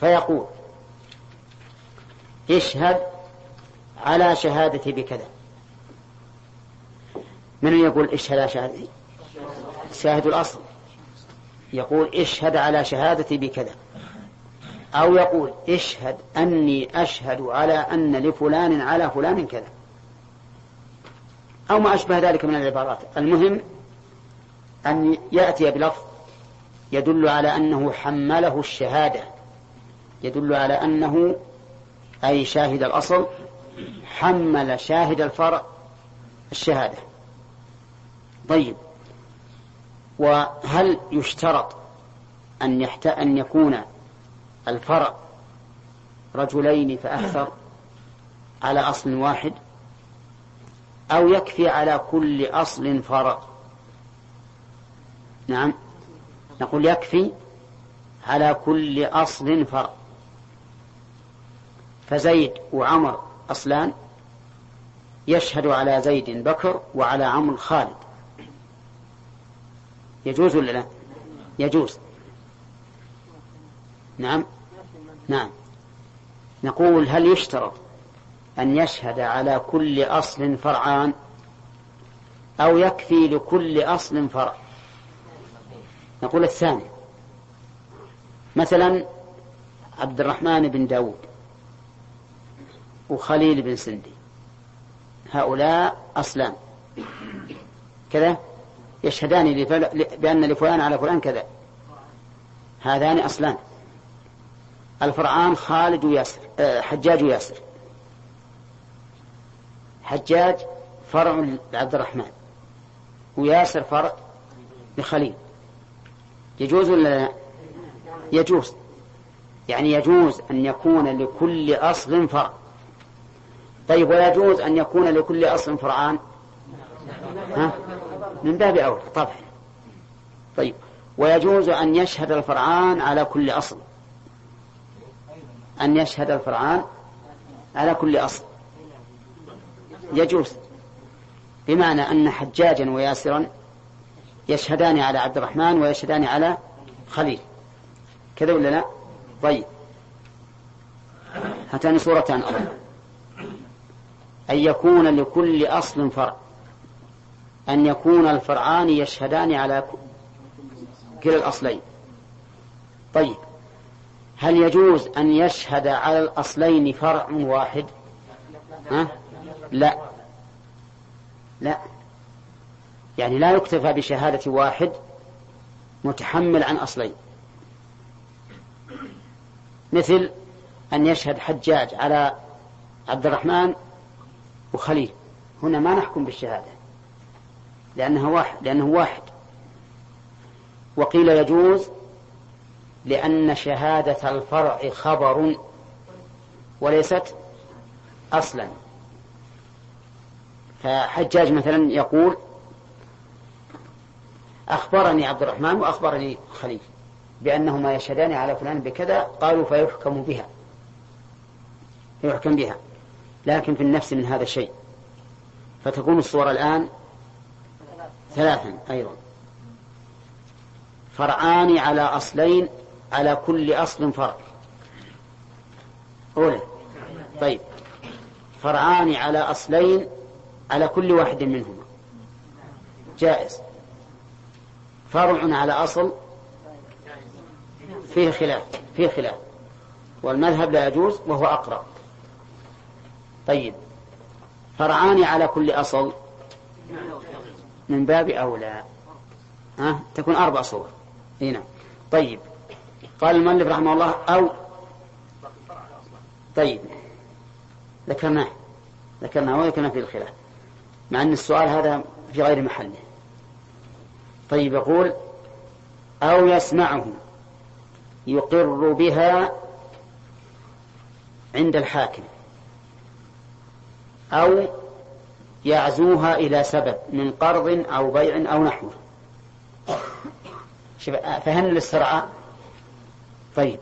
فيقول اشهد على شهادتي بكذا. من يقول اشهد على شهادتي؟ شاهد الأصل. يقول اشهد على شهادتي بكذا. أو يقول اشهد أني أشهد على أن لفلان على فلان كذا. أو ما أشبه ذلك من العبارات. المهم أن يأتي بلفظ يدل على أنه حمله الشهادة. يدل على أنه أي شاهد الأصل حمل شاهد الفرع الشهادة. طيب. وهل يشترط أن يحت... أن يكون الفرع رجلين فأكثر على أصل واحد؟ أو يكفي على كل أصل فرع نعم. نقول يكفي على كل أصل فرع فزيد وعمر أصلان يشهد على زيد بكر وعلى عمرو خالد. يجوز ولا لا؟ يجوز. نعم. نعم. نقول هل يشترط أن يشهد على كل أصل فرعان أو يكفي لكل أصل فرع. نقول الثاني. مثلا عبد الرحمن بن داود وخليل بن سندي. هؤلاء أصلان. كذا. يشهدان بأن لفلان على فلان كذا. هذان أصلان. الفرعان خالد وياسر آه، حجاج وياسر حجاج فرع لعبد الرحمن وياسر فرع لخليل. يجوز ولا لا؟ يجوز. يعني يجوز أن يكون لكل أصل فرع. طيب ويجوز أن يكون لكل أصل فرعان؟ ها؟ من باب أولى طبعا. طيب ويجوز أن يشهد الفرعان على كل أصل أن يشهد الفرعان على كل أصل يجوز بمعنى أن حجاجا وياسرا يشهدان على عبد الرحمن ويشهدان على خليل. كذا ولا لا؟ طيب. هاتان صورتان أيضا. أن يكون لكل أصل فرع أن يكون الفرعان يشهدان على كلا الأصلين. طيب. هل يجوز أن يشهد على الأصلين فرع واحد؟ ها؟ لا. لا. يعني لا يكتفى بشهادة واحد متحمل عن أصلين. مثل أن يشهد حجاج على عبد الرحمن وخليل. هنا ما نحكم بالشهادة. لأنها واحد لأنه واحد. وقيل يجوز لأن شهادة الفرع خبر وليست أصلا. فحجاج مثلا يقول أخبرني عبد الرحمن وأخبرني خليل بأنهما يشهدان على فلان بكذا قالوا فيحكم بها يحكم بها لكن في النفس من هذا الشيء. فتكون الصورة الآن ثلاثا أيضا. فرعان على أصلين على كل أصل فرع أولى طيب. فرعان على أصلين على كل واحد منهما. جائز. فرع على أصل فيه خلاف فيه خلاف. والمذهب لا يجوز وهو أقرب طيب. فرعان على كل أصل من باب أولى. ها؟ تكون أربع صور. هنا نعم. طيب. قال المؤلف رحمه الله أو طيب. ذكرناه. ذكرناه وذكرنا في الخلاف. مع أن السؤال هذا في غير محله. طيب يقول أو يسمعه يقر بها عند الحاكم أو يعزوها إلى سبب من قرض أو بيع أو نحوه فهن الاسترعاء طيب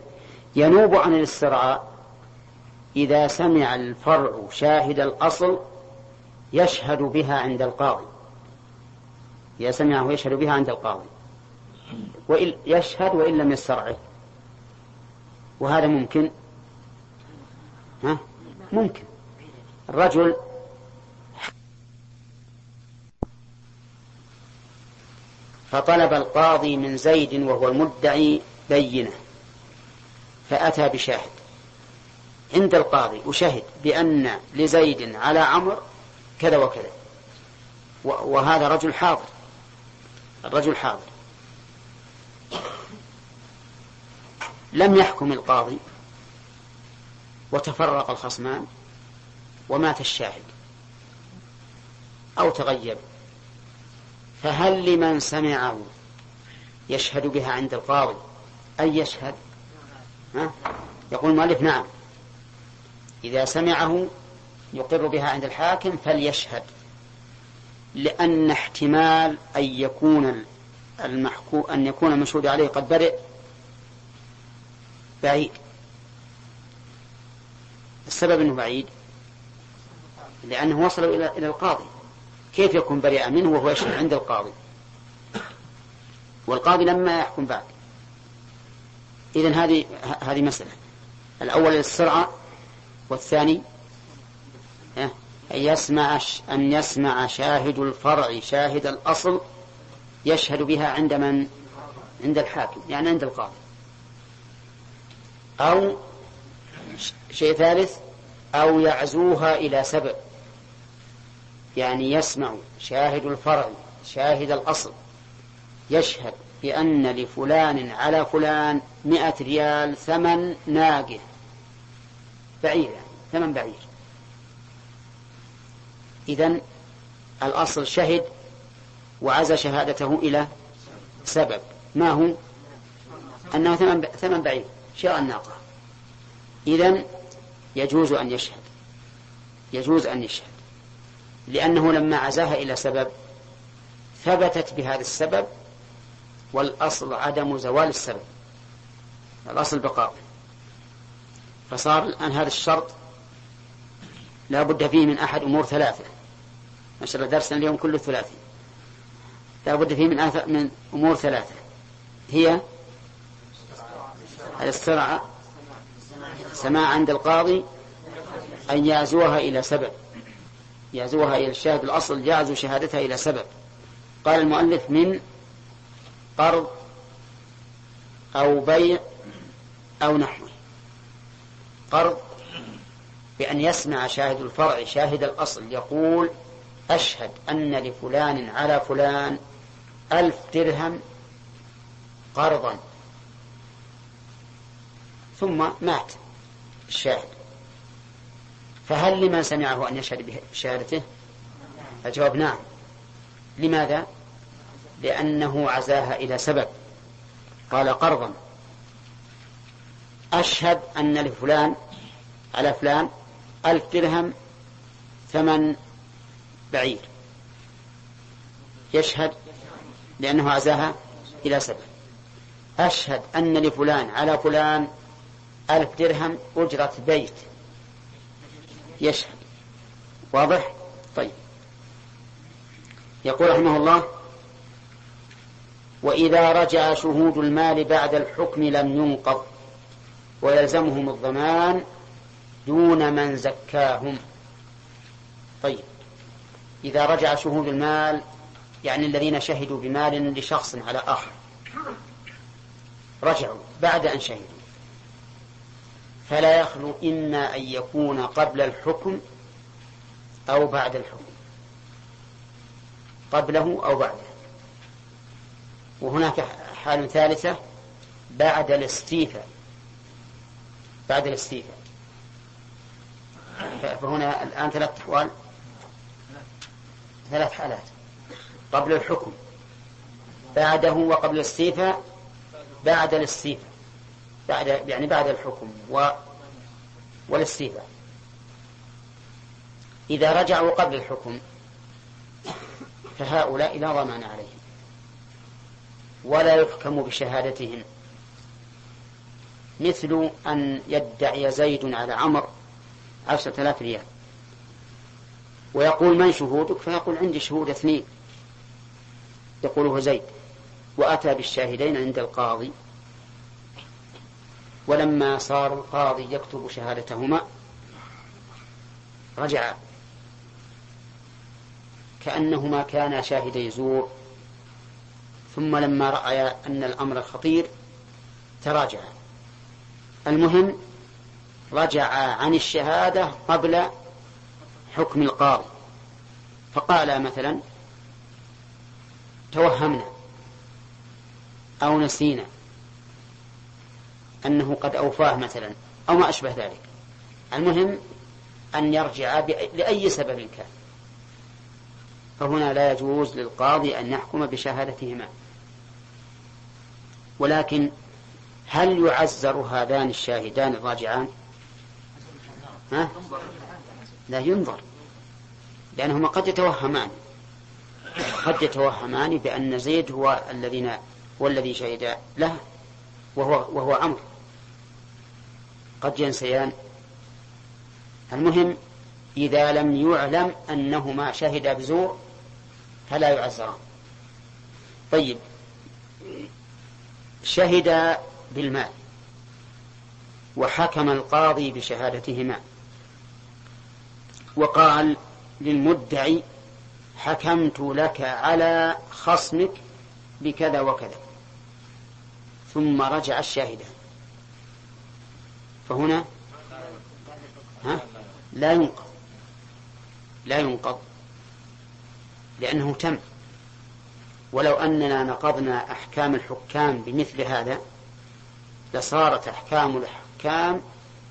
ينوب عن الاسترعاء إذا سمع الفرع شاهد الأصل يشهد بها عند القاضي. إذا سمعه يشهد بها عند القاضي. وإن يشهد وإن لم يسترعه وهذا ممكن؟ ها؟ ممكن. الرجل فطلب القاضي من زيد وهو المدعي بينة. فأتى بشاهد. عند القاضي وشهد بأن لزيد على عمر كذا وكذا. وهذا رجل حاضر. الرجل حاضر. لم يحكم القاضي وتفرق الخصمان ومات الشاهد. أو تغيب. فهل لمن سمعه يشهد بها عند القاضي؟ أن يشهد؟ ها؟ يقول المؤلف نعم. إذا سمعه يقر بها عند الحاكم فليشهد لأن احتمال أن يكون المحكو أن يكون المشهود عليه قد برئ بعيد. السبب أنه بعيد لأنه وصل إلى إلى القاضي. كيف يكون بريئا منه وهو يشهد عند القاضي؟ والقاضي لما يحكم بعد. إذا هذه هذه مسألة. الأول السرعة والثاني يسمع أن يسمع شاهد الفرع شاهد الأصل يشهد بها عند من؟ عند الحاكم يعني عند القاضي. أو شيء ثالث أو يعزوها إلى سبب يعني يسمع شاهد الفرع شاهد الأصل يشهد بأن لفلان على فلان مئة ريال ثمن ناقة. بعير يعني ثمن بعير إذن الأصل شهد وعزى شهادته إلى سبب. ما هو؟ أنه ثمن ثمن بعير شراء الناقة. إذن يجوز أن يشهد. يجوز أن يشهد. لأنه لما عزاها إلى سبب ثبتت بهذا السبب والأصل عدم زوال السبب. الأصل بقاء. فصار الآن هذا الشرط لا بد فيه من أحد أمور ثلاثة. ما شاء الله درسنا اليوم كله ثلاثي. لا بد فيه من, من أمور ثلاثة. هي الاسترعاء سماع عند القاضي أن يعزوها إلى سبب. يعزوها إلى الشاهد الأصل يعزو شهادتها إلى سبب. قال المؤلف من قرض أو بيع أو نحوه. قرض بأن يسمع شاهد الفرع شاهد الأصل يقول أشهد أن لفلان على فلان ألف درهم قرضا. ثم مات الشاهد. فهل لمن سمعه أن يشهد بشهادته؟ الجواب نعم. لماذا؟ لأنه عزاها إلى سبب. قال قرضا. أشهد أن لفلان على فلان ألف درهم ثمن بعير. يشهد لأنه عزاها إلى سبب أشهد أن لفلان على فلان ألف درهم أجرة بيت. يشهد. واضح؟ طيب. يقول رحمه الله وإذا رجع شهود المال بعد الحكم لم ينقض ويلزمهم الضمان دون من زكاهم. إذا رجع شهود المال يعني الذين شهدوا بمال لشخص على آخر. رجعوا بعد أن شهدوا. فلا يخلو إما أن يكون قبل الحكم أو بعد الحكم. قبله أو بعده. وهناك حال ثالثة بعد الاستيفاء. بعد الاستيفاء. فهنا الآن ثلاث أحوال. ثلاث حالات. قبل الحكم بعده وقبل الاستيفاء بعد الاستيفاء بعد يعني بعد الحكم و والاستيفاء إذا رجعوا قبل الحكم فهؤلاء لا ضمان عليهم. ولا يحكم بشهادتهم. مثل أن يدعي زيد على عمر عشرة آلاف ريال. ويقول من شهودك؟ فيقول عندي شهود اثنين. يقوله زيد وأتى بالشاهدين عند القاضي. ولما صار القاضي يكتب شهادتهما رجع. كأنهما كانا شاهدي زور. ثم لما رأى أن الأمر خطير تراجع. المهم رجع عن الشهادة قبل حكم القاضي. فقال مثلا توهمنا أو نسينا أنه قد أوفاه مثلا أو ما أشبه ذلك. المهم أن يرجع لأي سبب كان. فهنا لا يجوز للقاضي أن يحكم بشهادتهما. ولكن هل يعزر هذان الشاهدان الراجعان؟ ها؟ لا ينظر لأنهما قد يتوهمان. قد يتوهمان بأن زيد هو الذين هو الذي شهد له وهو وهو عمرو قد ينسيان. المهم إذا لم يعلم أنهما شهدا بزور فلا يعزران. طيب شهد بالمال وحكم القاضي بشهادتهما. وقال للمدعي حكمت لك على خصمك بكذا وكذا. ثم رجع الشاهدان فهنا ها؟ لا ينقض. لا ينقض. لأنه تم. ولو أننا نقضنا أحكام الحكام بمثل هذا لصارت أحكام الحكام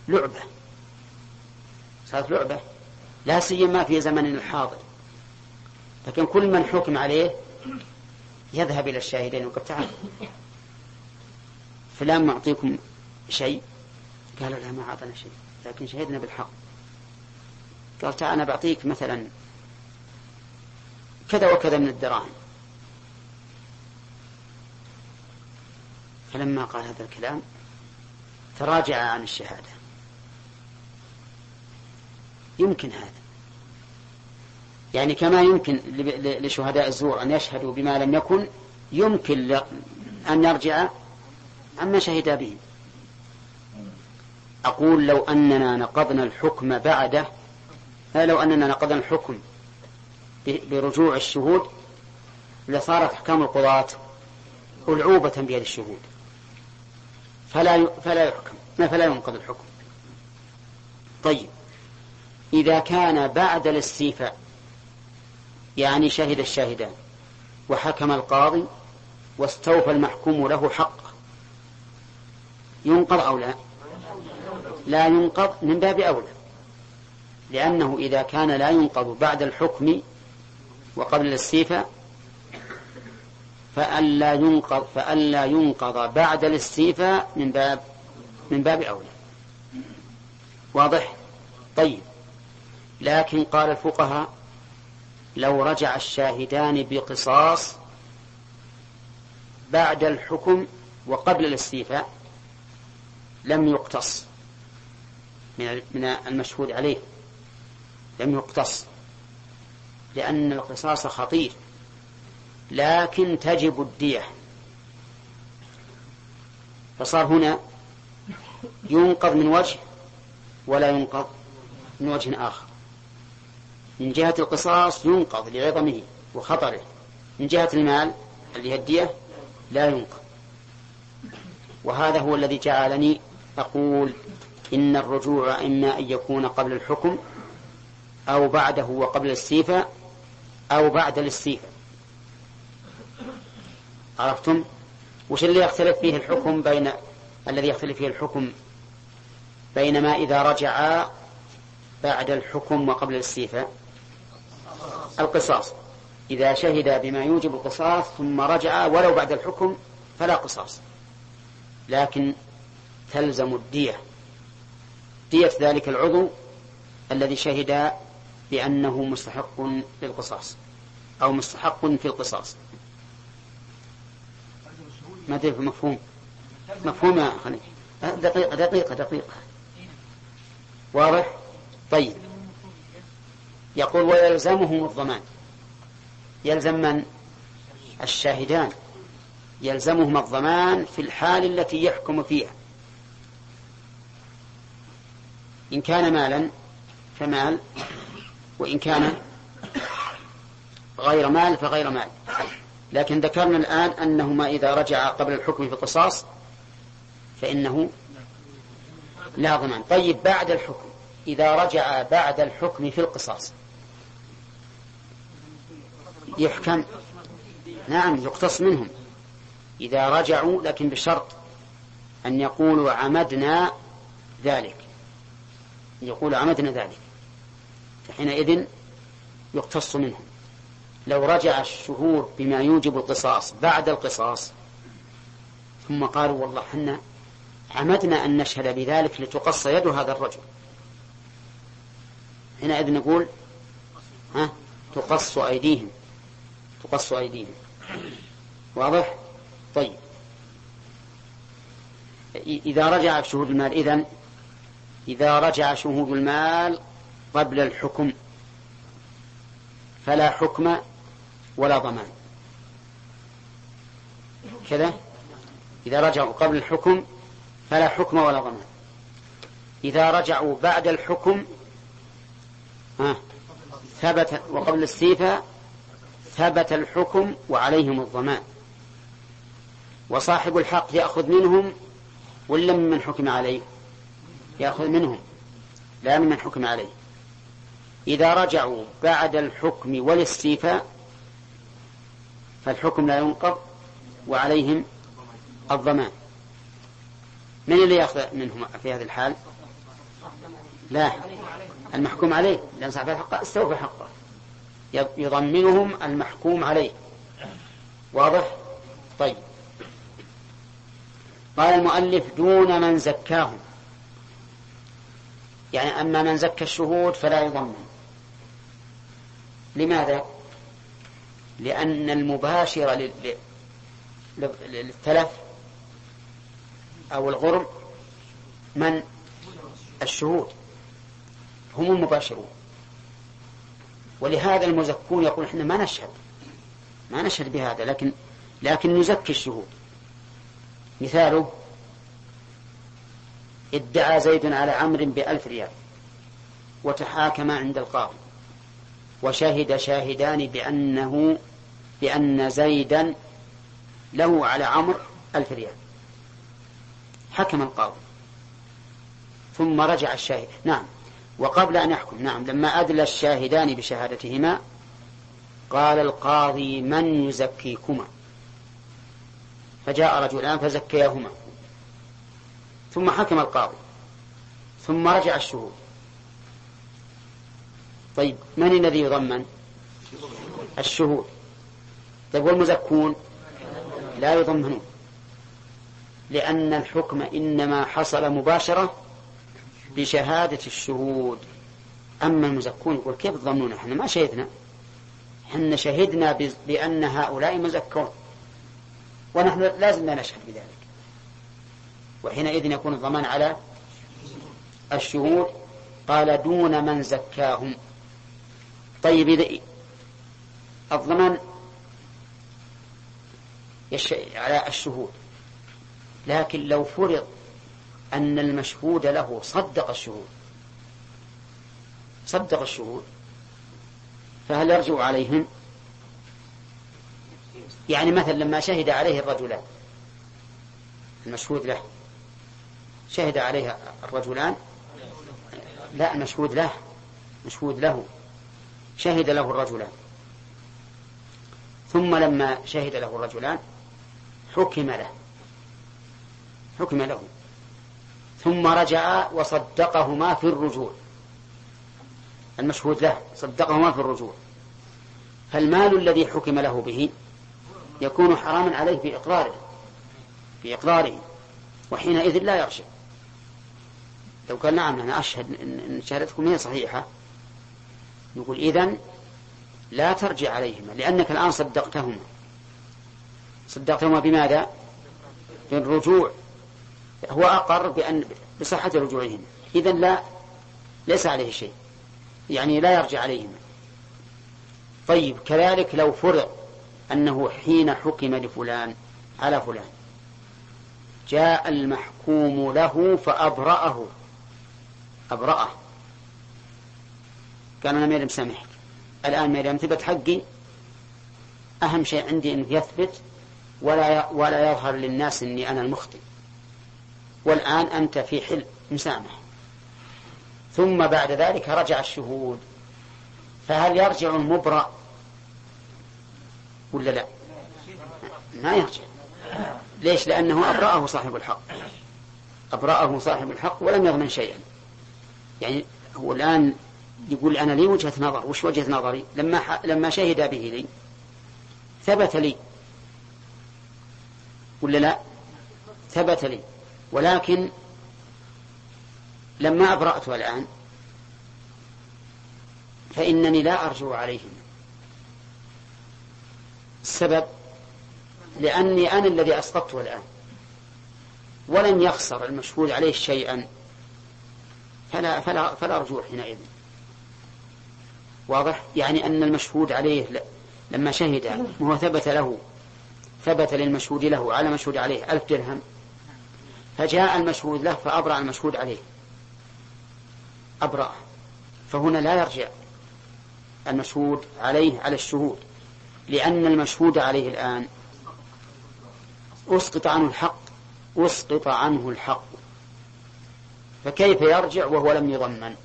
لعبة. صارت لعبة. لا سيما في زمننا الحاضر. لكن كل من حكم عليه يذهب إلى الشاهدين وقال تعال. فلان معطيكم شيء. قالوا لا ما أعطنا شيء. لكن شهدنا بالحق. قال تعال أنا بعطيك مثلا كذا وكذا من الدراهم. فلما قال هذا الكلام تراجع عن الشهادة. يمكن هذا. يعني كما يمكن لشهداء الزور أن يشهدوا بما لم يكن يمكن أن يرجع عما شهد به. أقول لو أننا نقضنا الحكم بعده لو أننا نقضنا الحكم برجوع الشهود لصارت أحكام القضاة ألعوبة بيد الشهود. فلا فلا يحكم فلا ينقض الحكم. طيب. إذا كان بعد الاستيفاء يعني شهد الشاهدان وحكم القاضي واستوفى المحكوم له حقه. ينقض أو لا؟ لا ينقض من باب أولى لأنه إذا كان لا ينقض بعد الحكم وقبل الاستيفاء فألا ينقض فألا ينقض بعد الاستيفاء من باب من باب أولى. واضح؟ طيب. لكن قال الفقهاء لو رجع الشاهدان بقصاص بعد الحكم وقبل الاستيفاء لم يقتص من المشهود عليه. لم يقتص لأن القصاص خطير لكن تجب الدية. فصار هنا ينقض من وجه ولا ينقض من وجه آخر. من جهة القصاص ينقض لعظمه وخطره. من جهة المال اللي الدية لا ينقض. وهذا هو الذي جعلني أقول إن الرجوع إما أن يكون قبل الحكم أو بعده وقبل الاستيفاء أو بعد الاستيفاء. عرفتم؟ وش اللي يختلف فيه الحكم بين الذي يختلف فيه الحكم بين ما إذا رجعا بعد الحكم وقبل الاستيفاء؟ القصاص. إذا شهد بما يوجب القصاص ثم رجع ولو بعد الحكم فلا قصاص. لكن تلزم الدية. دية ذلك العضو الذي شهد بأنه مستحق للقصاص أو مستحق في القصاص. ما أدري مفهوم. مفهوم يا دقيقة دقيقة دقيقة. واضح؟ طيب. يقول ويلزمهم الضمان. يلزم من؟ الشاهدان. يلزمهما الضمان في الحال التي يحكم فيها. إن كان مالا فمال وإن كان غير مال فغير مال. لكن ذكرنا الآن أنهما إذا رجع قبل الحكم في القصاص فإنه لا ضمان. طيب بعد الحكم إذا رجع بعد الحكم في القصاص يحكم. نعم يقتص منهم. إذا رجعوا لكن بشرط أن يقولوا عمدنا ذلك. يقول عمدنا ذلك. فحينئذ يقتص منهم. لو رجع الشهور بما يوجب القصاص بعد القصاص ثم قالوا والله حنا عمدنا أن نشهد بذلك لتقص يد هذا الرجل. حينئذ نقول ها تقص أيديهم. تقص أيديهم واضح؟ طيب. إذا رجع شهود المال إذن إذا رجع شهود المال قبل الحكم فلا حكم ولا ضمان. كذا؟ إذا رجعوا قبل الحكم فلا حكم ولا ضمان. إذا رجعوا بعد الحكم ها ثبت وقبل الاستيفاء ثبت الحكم وعليهم الضمان. وصاحب الحق يأخذ منهم ولا ممن حكم عليه. يأخذ منهم لا ممن حكم عليه. إذا رجعوا بعد الحكم والاستيفاء فالحكم لا ينقض وعليهم الضمان. من اللي يأخذ منهم في هذه الحال؟ لا المحكوم عليه لأن صاحب الحق استوفى حقه. يضمنهم المحكوم عليه. واضح؟ طيب. قال المؤلف دون من زكاهم. يعني أما من زكى الشهود فلا يضمن. لماذا؟ لأن المباشر للتلف أو الغرم من؟ الشهود. هم المباشرون. ولهذا المزكون يقول إحنا ما نشهد. ما نشهد بهذا لكن لكن نزكي الشهود. مثاله ادعى زيد على عمرو بألف ريال وتحاكم عند القاضي وشهد شاهدان بأنه بأن زيدا له على عمرو ألف ريال. حكم القاضي ثم رجع الشاهد. نعم. وقبل أن يحكم نعم. لما أدلى الشاهدان بشهادتهما قال القاضي من يزكيكما؟ فجاء رجلان فزكياهما ثم حكم القاضي. ثم رجع الشهود. طيب من الذي يضمن؟ الشهود. طيب والمزكون؟ لا يضمنون. لأن الحكم إنما حصل مباشرة بشهادة الشهود. أما المزكون يقول كيف تضمنون إحنا ما شهدنا. إحنا شهدنا بأن هؤلاء مزكون. ونحن لازم نشهد بذلك. وحينئذ يكون الضمان على الشهود. قال دون من زكاهم. طيب إذا الضمان على الشهود. لكن لو فرض أن المشهود له صدق الشهود. صدق الشهود. فهل يرجع عليهم؟ يعني مثلا لما شهد عليه الرجلان المشهود له شهد عليه الرجلان؟ لا المشهود له مشهود له شهد له الرجلان. ثم لما شهد له الرجلان حكم له حكم له. ثم رجع وصدقهما في الرجوع. المشهود له صدقهما في الرجوع. فالمال الذي حكم له به يكون حراما عليه في إقراره في إقراره وحينئذ لا يرجع لو قال نعم أنا أشهد أن شهادتكم هي صحيحة نقول إذن لا ترجع عليهما لأنك الآن صدقتهما. صدقتهما بماذا؟ بالرجوع. هو أقر بأن بصحة رجوعهما إذا لا ليس عليه شيء. يعني لا يرجع عليهما طيب كذلك لو فرض أنه حين حكم لفلان على فلان جاء المحكوم له فأبرأه. أبرأه. قال أنا ما مسامحك الآن ما ثبت حقي أهم شيء عندي أنه يثبت ولا ولا يظهر للناس أني أنا المخطئ. والآن أنت في حل مسامح ثم بعد ذلك رجع الشهود. فهل يرجع المبرأ ولا لا؟ ما يرجع. ليش؟ لأنه أبرأه صاحب الحق. أبرأه صاحب الحق ولم يضمن شيئا. يعني هو الآن يقول أنا لي وجهة نظر. وش وجهة نظري؟ لما لما شهد به لي ثبت لي. ولا لا؟ ثبت لي. ولكن لما أبرأته الآن فإنني لا أرجو عليهم السبب لأني أنا الذي أسقطته الآن ولن يخسر المشهود عليه شيئا. فلا فلا فلا رجوع حينئذ. واضح؟ يعني أن المشهود عليه لما شهد وهو ثبت له ثبت للمشهود له على مشهود عليه ألف درهم. فجاء المشهود له فأبرأ المشهود عليه. أبرأ. فهنا لا يرجع المشهود عليه على الشهود لأن المشهود عليه الآن أسقط عنه الحق أسقط عنه الحق. فكيف يرجع وهو لم يضمن؟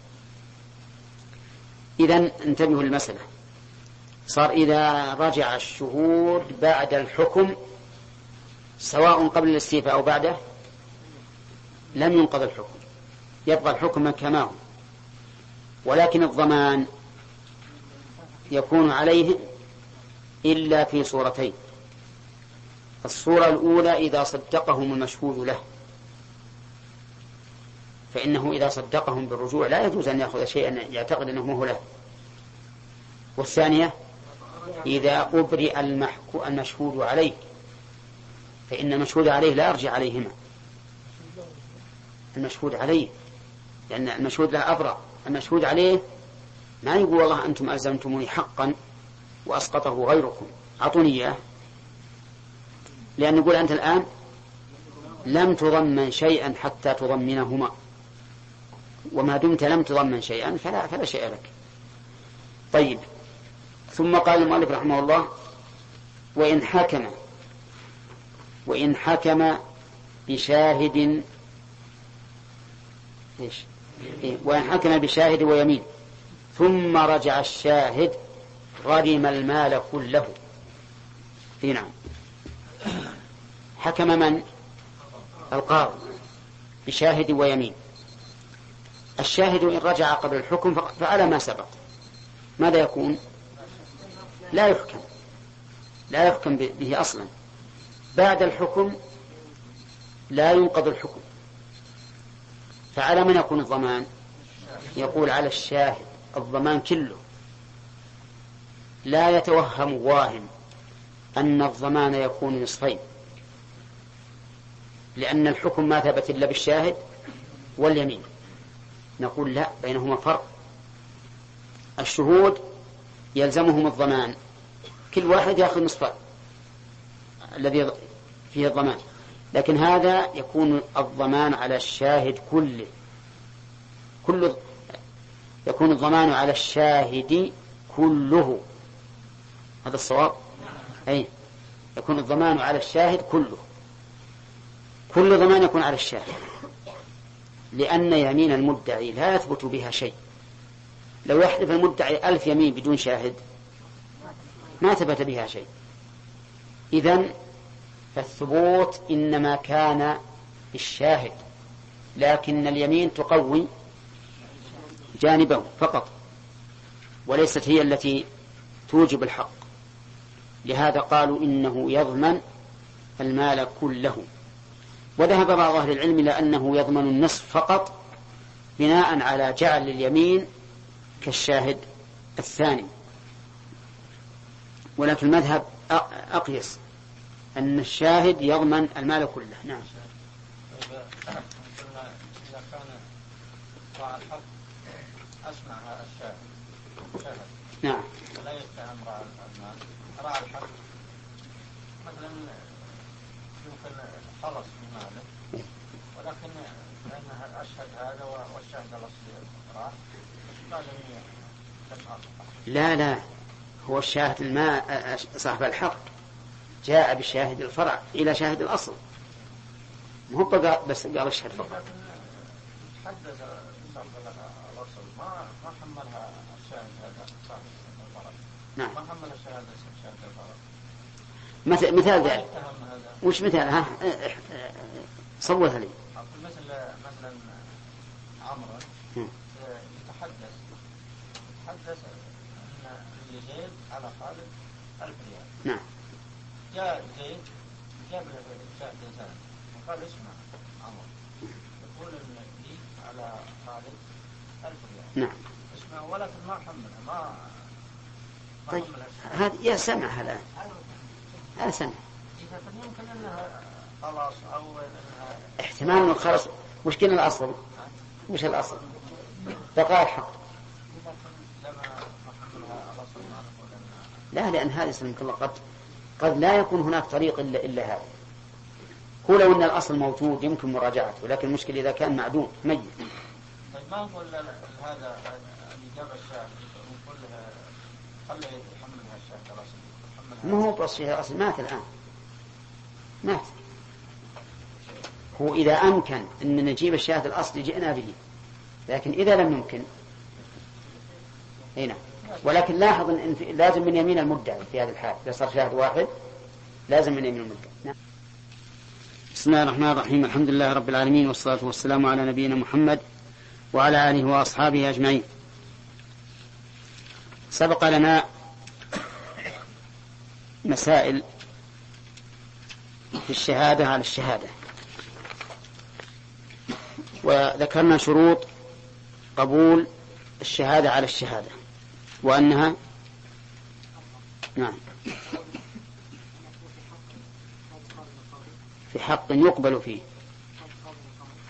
إذا انتبهوا للمسألة. صار إذا رجع الشهود بعد الحكم سواء قبل الاستيفاء أو بعده لم ينقض الحكم. يبقى الحكم كما هو ولكن الضمان يكون عليه إلا في صورتين. الصورة الأولى إذا صدقهم المشهود له. فإنه إذا صدقهم بالرجوع لا يجوز أن يأخذ شيئا يعتقد أنه هو له. والثانية إذا أبرئ المشهود عليه. فإن المشهود عليه لا يرجع عليهما. المشهود عليه. لأن المشهود له أبرأ. المشهود عليه ما يقول والله أنتم ألزمتموني حقا وأسقطه غيركم. أعطوني إياه. لأن يقول أنت الآن لم تضمن شيئا حتى تضمنهما. وما دمت لم تضمن شيئا فلا فلا شيء لك. طيب. ثم قال المؤلف رحمه الله وإن حكم وإن حكم بشاهد إيش؟ إيه؟ وإن حكم بشاهد ويمين. ثم رجع الشاهد غرم المال كله. في نعم. حكم من؟ القاضي. بشاهد ويمين. الشاهد إن رجع قبل الحكم فعلى ما سبق. ماذا يكون؟ لا يحكم. لا يحكم به أصلا. بعد الحكم لا ينقض الحكم. فعلى من يكون الضمان؟ يقول على الشاهد الضمان كله. لا يتوهم واهم أن الضمان يكون نصفين. لأن الحكم ما ثبت إلا بالشاهد واليمين. نقول لا بينهما فرق. الشهود يلزمهم الضمان. كل واحد يأخذ نصف الذي فيه الضمان. لكن هذا يكون الضمان على الشاهد كله. كل يكون الضمان على الشاهد كله. هذا الصواب؟ أي. يكون الضمان على الشاهد كله. كل ضمان يكون على الشاهد. لأن يمين المدعي لا يثبت بها شيء. لو يحلف المدعي ألف يمين بدون شاهد ما ثبت بها شيء. إذن فالثبوت إنما كان بالشاهد لكن اليمين تقوي جانبه فقط وليست هي التي توجب الحق. لهذا قالوا إنه يضمن المال كله. وذهب بعض أهل العلم إلى أنه يضمن النصف فقط بناء على جعل اليمين كالشاهد الثاني. ولكن المذهب أقيس. أن الشاهد يضمن المال كله. نعم. إذا كان راعى الحق أسمع الشاهد. شاهد. نعم. ولا يتهم راعى المال. راعى الحق. مثلا يمكن خلص من ماله. ولكن هذا والشاهد الأصلي راح لازم لا لا. هو الشاهد الماء صاحب الحق. جاء بشاهد الفرع إلى شاهد الأصل. مو بقى بس قال اشهد فقط. حدث الأصل ما ما حملها الشاهد هذا الفرع نعم. ما حمل الشاهد شاهد الفرع مثل مثال ذلك. وش مثال؟ ها صوت لي. مثل مثلا عمرو. يتحدث يتحدث إن لزيد على خالد ألف ريال. نعم. جاء زيد جاب له شاهد انسان وقال اسمع عمرو يقول لي على خالد ألف ريال. نعم. اسمع ولكن ما حملها ما طيب. هذا يا سمع الآن هذا سمع. إذا كان يمكن إنها خلاص أو انها احتمال إنه خلص وش كان الأصل؟ وش الأصل؟ بقاء الحق. لا لأن هذا يسلمك الله قد قد لا يكون هناك طريق الا إلا هذا. هو لو إن الأصل موجود يمكن مراجعته لكن المشكلة إذا كان معدوم ميت. طيب ما نقول ل- هذا الشاهد الاصلي ما هو بس فيها الأصل مات الآن. مات. هو إذا أمكن أن نجيب الشاهد الاصلي جئنا به. لكن إذا لم يمكن هنا ولكن لاحظ إن لازم من يمين المدعي في هذه الحال. إذا صار شاهد واحد لازم من يمين المدعي. نعم. بسم الله الرحمن الرحيم. الحمد لله رب العالمين والصلاة والسلام على نبينا محمد وعلى آله وأصحابه أجمعين. سبق لنا مسائل في الشهادة على الشهادة. وذكرنا شروط قبول الشهادة على الشهادة. وأنها نعم. في حق يقبل فيه.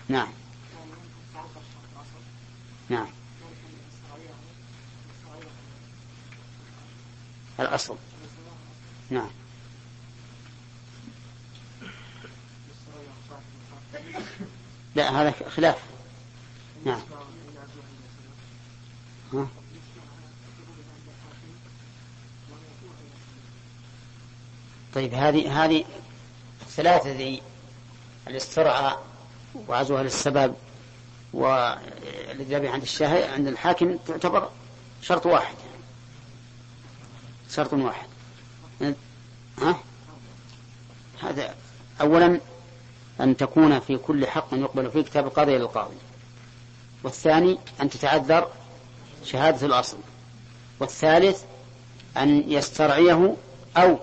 نعم. نعم. الأصل. نعم. لا هذا خلاف. نعم. ها؟ طيب هذه هذه الثلاثة ذي الاسترعاء وعزوها للسبب والذبح عند الشاهد عند الحاكم تعتبر شرط واحد شرط واحد. ها؟ هذا أولا أن تكون في كل حق يقبل فيه كتاب القاضي للقاضي والثاني أن تتعذر شهادة الأصل. والثالث أن يسترعيه أو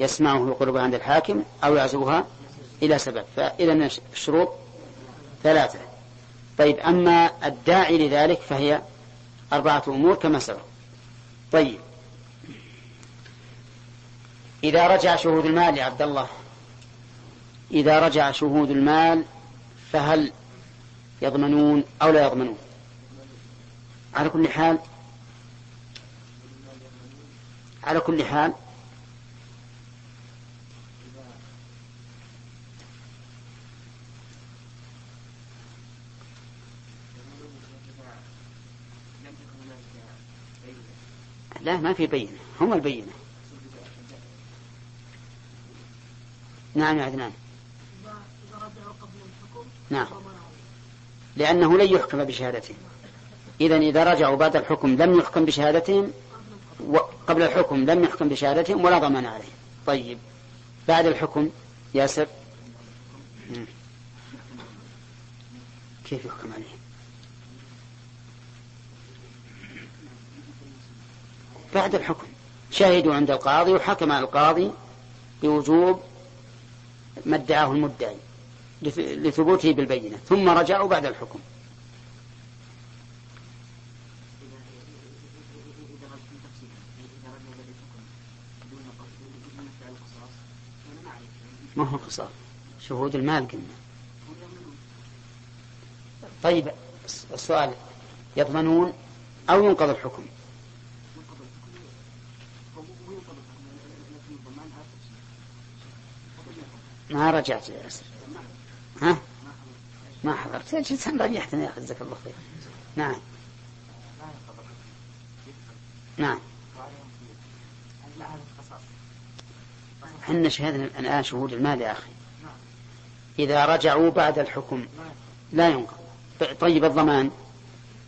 يسمعه يقربها عند الحاكم أو يعزوها إلى سبب فإذا الشروط ثلاثة. طيب أما الداعي لذلك فهي أربعة أمور كما سبق. طيب. إذا رجع شهود المال يا عبد الله إذا رجع شهود المال فهل يضمنون أو لا يضمنون؟ على كل حال على كل حال لم تكن هناك بينة لا ما في بينة هم البينة. نعم يا عدنان. قبل نعم. لأنه لن يحكم بشهادتهم. إذا إذا رجعوا بعد الحكم لم يحكم بشهادتهم وقبل الحكم لم يحكم بشهادتهم ولا ضمان عليهم. طيب بعد الحكم ياسر. كيف يحكم عليهم؟ بعد الحكم. شهدوا عند القاضي وحكم القاضي بوجوب ما ادعاه المدعي لث- لثبوته بالبينة. ثم رجعوا بعد الحكم. ما هو قصار شهود المال قلنا طيب الس- السؤال. يضمنون أو ينقض الحكم ينقض الحكم هو هو ينقض الحكم لكن الضمان هذا تفصيل قبل ينقض ما رجعت يا ياسر. ها؟ ما حضر ما حضرت جلسان ريحتني يا أخي جزاك الله خير. نعم. نعم. إحنا شهدنا الآن شهود المال يا أخي. إذا رجعوا بعد الحكم لا ينقض. طيب الضمان؟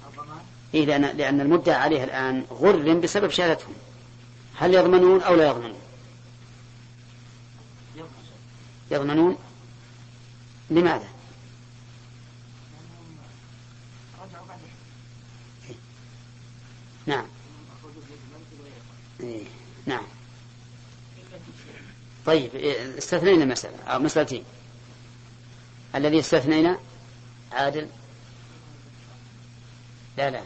الضمان إيه لأن, لأن المدعى عليه الآن غرم بسبب شهادتهم. هل يضمنون أو لا يضمنون يضمن يضمنون لماذا؟ نعم. إيه. نعم. طيب إيه، استثنينا مسألة أو مسألتين الذي استثنينا عادل؟ لا لا.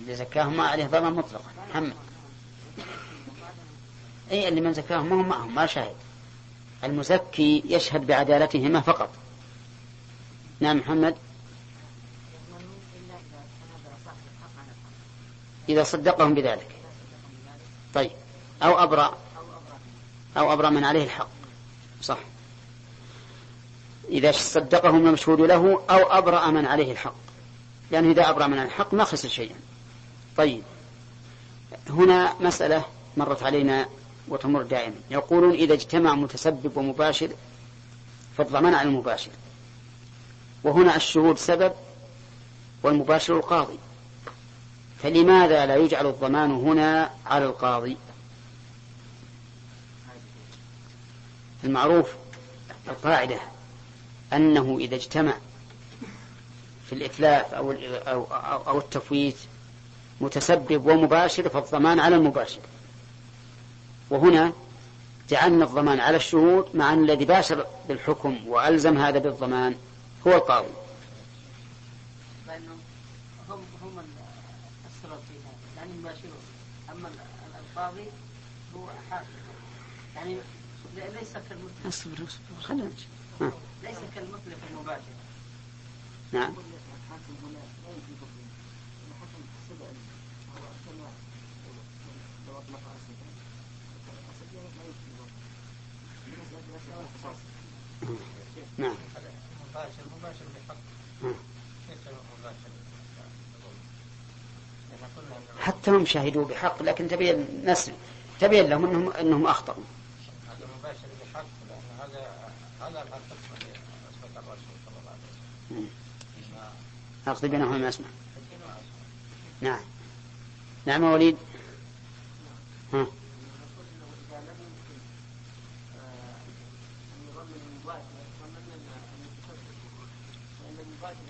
اللي زكاهم ما عليه ضمان مطلقا محمد. اي اللي من زكاهم ما هم معهم ما شاهد. المزكي يشهد بعدالتهما فقط. نعم محمد. إذا صدقهم بذلك. طيب. أو أبرأ. أو أبرأ من عليه الحق. صح. إذا صدقهم المشهود له أو أبرأ من عليه الحق. لأنه إذا أبرأ من الحق ما خسر شيئا. طيب. هنا مسألة مرت علينا وتمر دائما. يقولون إذا اجتمع متسبب ومباشر فالضمان على المباشر. وهنا الشهود سبب والمباشر القاضي. فلماذا لا يجعل الضمان هنا على القاضي؟ المعروف القاعدة أنه إذا اجتمع في الإتلاف أو أو أو, التفويت متسبب ومباشر فالضمان على المباشر. وهنا جعلنا الضمان على الشهود مع أن الذي باشر بالحكم وألزم هذا بالضمان هو القاضي. لأنهم هم هم السبب في هذا. لأنهم يباشرون. أما ال- ال- القاضي هو حاكم. يعني ليس كالمثل أصبر أصبر خلينا ليس كالمثل المباشر. نعم الحاكم هنا لا يجي تقديم الحكم حسب أن هو كما لو أطلق أسدا أسد لا يجي مسألة مسألة القصاص نعم. مباشر مباشر بحق حتى هم شهدوا بحق لكن تبين نسل تبين لهم انهم إنهم أخطأوا. هذا مباشر بحق لأن هذا هذا الحق أثبت الرسول صلى الله عليه وسلم أقضي بينهم ما أسمع. نعم. نعم يا وليد. ها نقول انه اذا لم يمكن آه، ان يضمن المباشر ضمن المتسبب فان المباشر المباشر يمكن ضمنه لا اذا لم يمكن ان يضمن المباشر ها في مثل هذه الحال ضمن المتسبب يمكن ضمنه المباشر في هذا هنا ليس له فرق نعم الفرق هو لأن شوف لولا الشهود لما لما حكم القاضي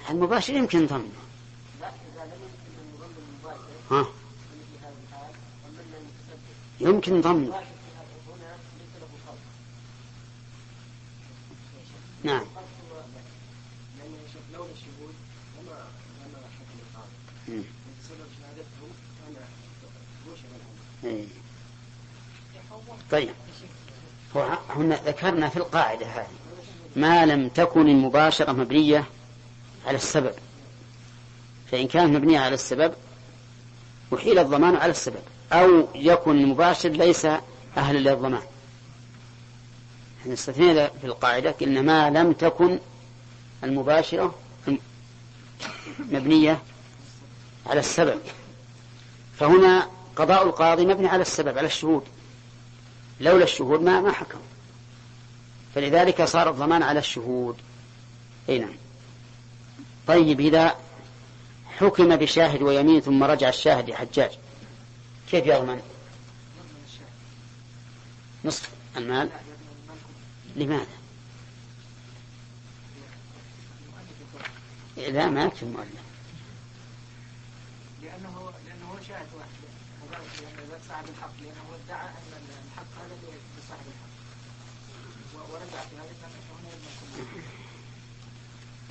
مم. بسبب شهادتهم كان وشم الامر إيه. طيب. هنا ذكرنا في القاعدة هذه ما لم تكن المباشرة مبنية على السبب. فإن كانت مبنية على السبب أحيل الضمان على السبب. أو يكن المباشر ليس أهلا للضمان. إحنا استثنينا في القاعدة قلنا ما لم تكن المباشرة مبنية على السبب. فهنا قضاء القاضي مبني على السبب على الشهود. لولا الشهود ما ما حكم. فلذلك صار الضمان على الشهود. أي نعم. طيب إذا حكم بشاهد ويمين ثم رجع الشاهد يا حجاج كيف يضمن نصف المال. لماذا؟ لا ما يكفي المؤلف لأنه لأنه هو شاهد واحد. صاحب الحق لأنه ادعى أن الحق هذا لصاحب الحق. ورجع في هذا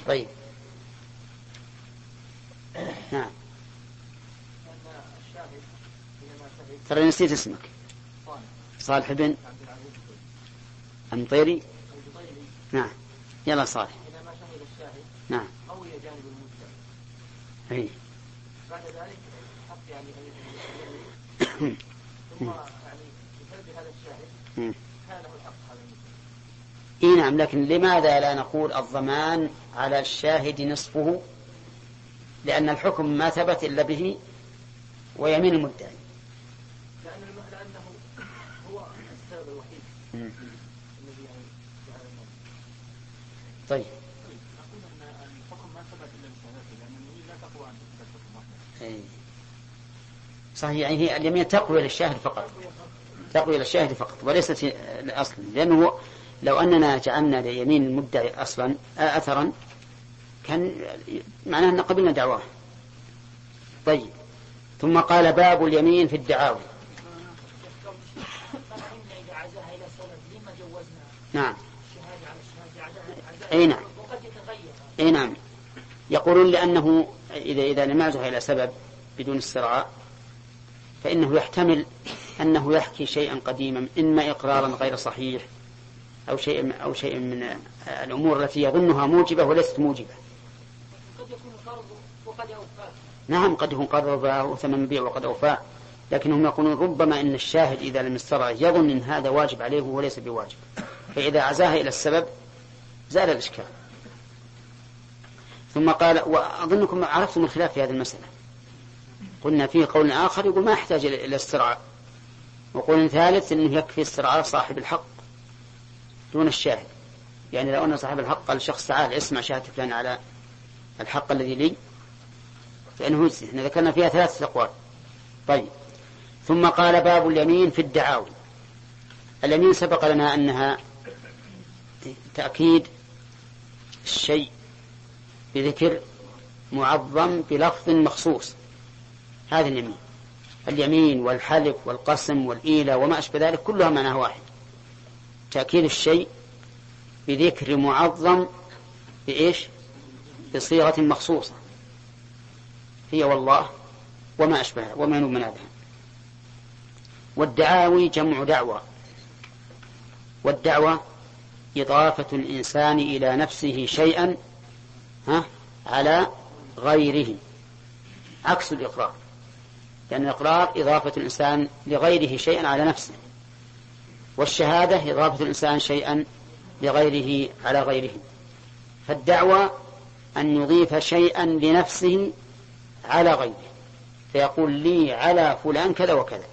طيب. نعم. ترى نسيت اسمك. صالح بن أمطيري نعم. يلا صالح. حينما شهد الشاهد نعم. قوي جانب المدعي أي. بعد ذلك حق يعني أن ثم يعني بسبب هذا الشاهد. كان له الحق هذا المدعي إي نعم لكن لماذا لا نقول الضمان على الشاهد نصفه؟ لأن الحكم ما ثبت إلا به ويمين المدعي لأن الم- لأنه هو السبب الوحيد طيب. صحيح يعني هي اليمين تقوي للشاهد فقط. تقوي للشاهد فقط وليست أصلا لأنه لو أننا جعلنا ليمين المدعي أصلا آه، أثرا كان معناه أن قبلنا دعواه طيب. ثم قال باب اليمين في الدعاوي. نعم. أي نعم. أي نعم. يقولون لأنه اذا إذا لم إلى سبب بدون استرعاء فإنه يحتمل أنه يحكي شيئا قديما إما اقرارا غير صحيح أو شيء أو شيء من الأمور التي يظنها موجبة وليست موجبة قد يكون فرض وقد يوفاه نعم قد يكون قد وفاه وثمن مبيع وقد اوفاه لكنهم يقولون ربما إن الشاهد إذا لم يسترع يظن إن هذا واجب عليه وهو ليس بواجب. فإذا عزاها إلى السبب زال الإشكال. ثم قال وأظنكم عرفتم الخلاف في هذه المسألة. قلنا فيه قول آخر يقول ما يحتاج إلى استرعاء وقول ثالث إنه يكفي استرعاء صاحب الحق دون الشاهد. يعني لو أن صاحب الحق قال شخص تعال اسمع شهاده فلان على الحق الذي لي فإنه يجزي إحنا ذكرنا فيها ثلاثة أقوال. طيب. ثم قال باب اليمين في الدعاوي. اليمين سبق لنا أنها تأكيد الشيء بذكر معظم بلفظ مخصوص. هذا اليمين. اليمين والحلف والقسم والإيلة وما أشبه ذلك كلها معناه واحد. تأكيد الشيء بذكر معظم بإيش؟ بصيغة مخصوصة. هي والله وما أشبه وما من هذا والدعاوي جمع دعوة. والدعوة إضافة الإنسان إلى نفسه شيئا ها على غيره. عكس الإقرار. لأن الإقرار إضافة الإنسان لغيره شيئا على نفسه. والشهادة إضافة الإنسان شيئا لغيره على غيره. فالدعوة أن يضيف شيئا لنفسه على غيره. فيقول لي على فلان كذا وكذا.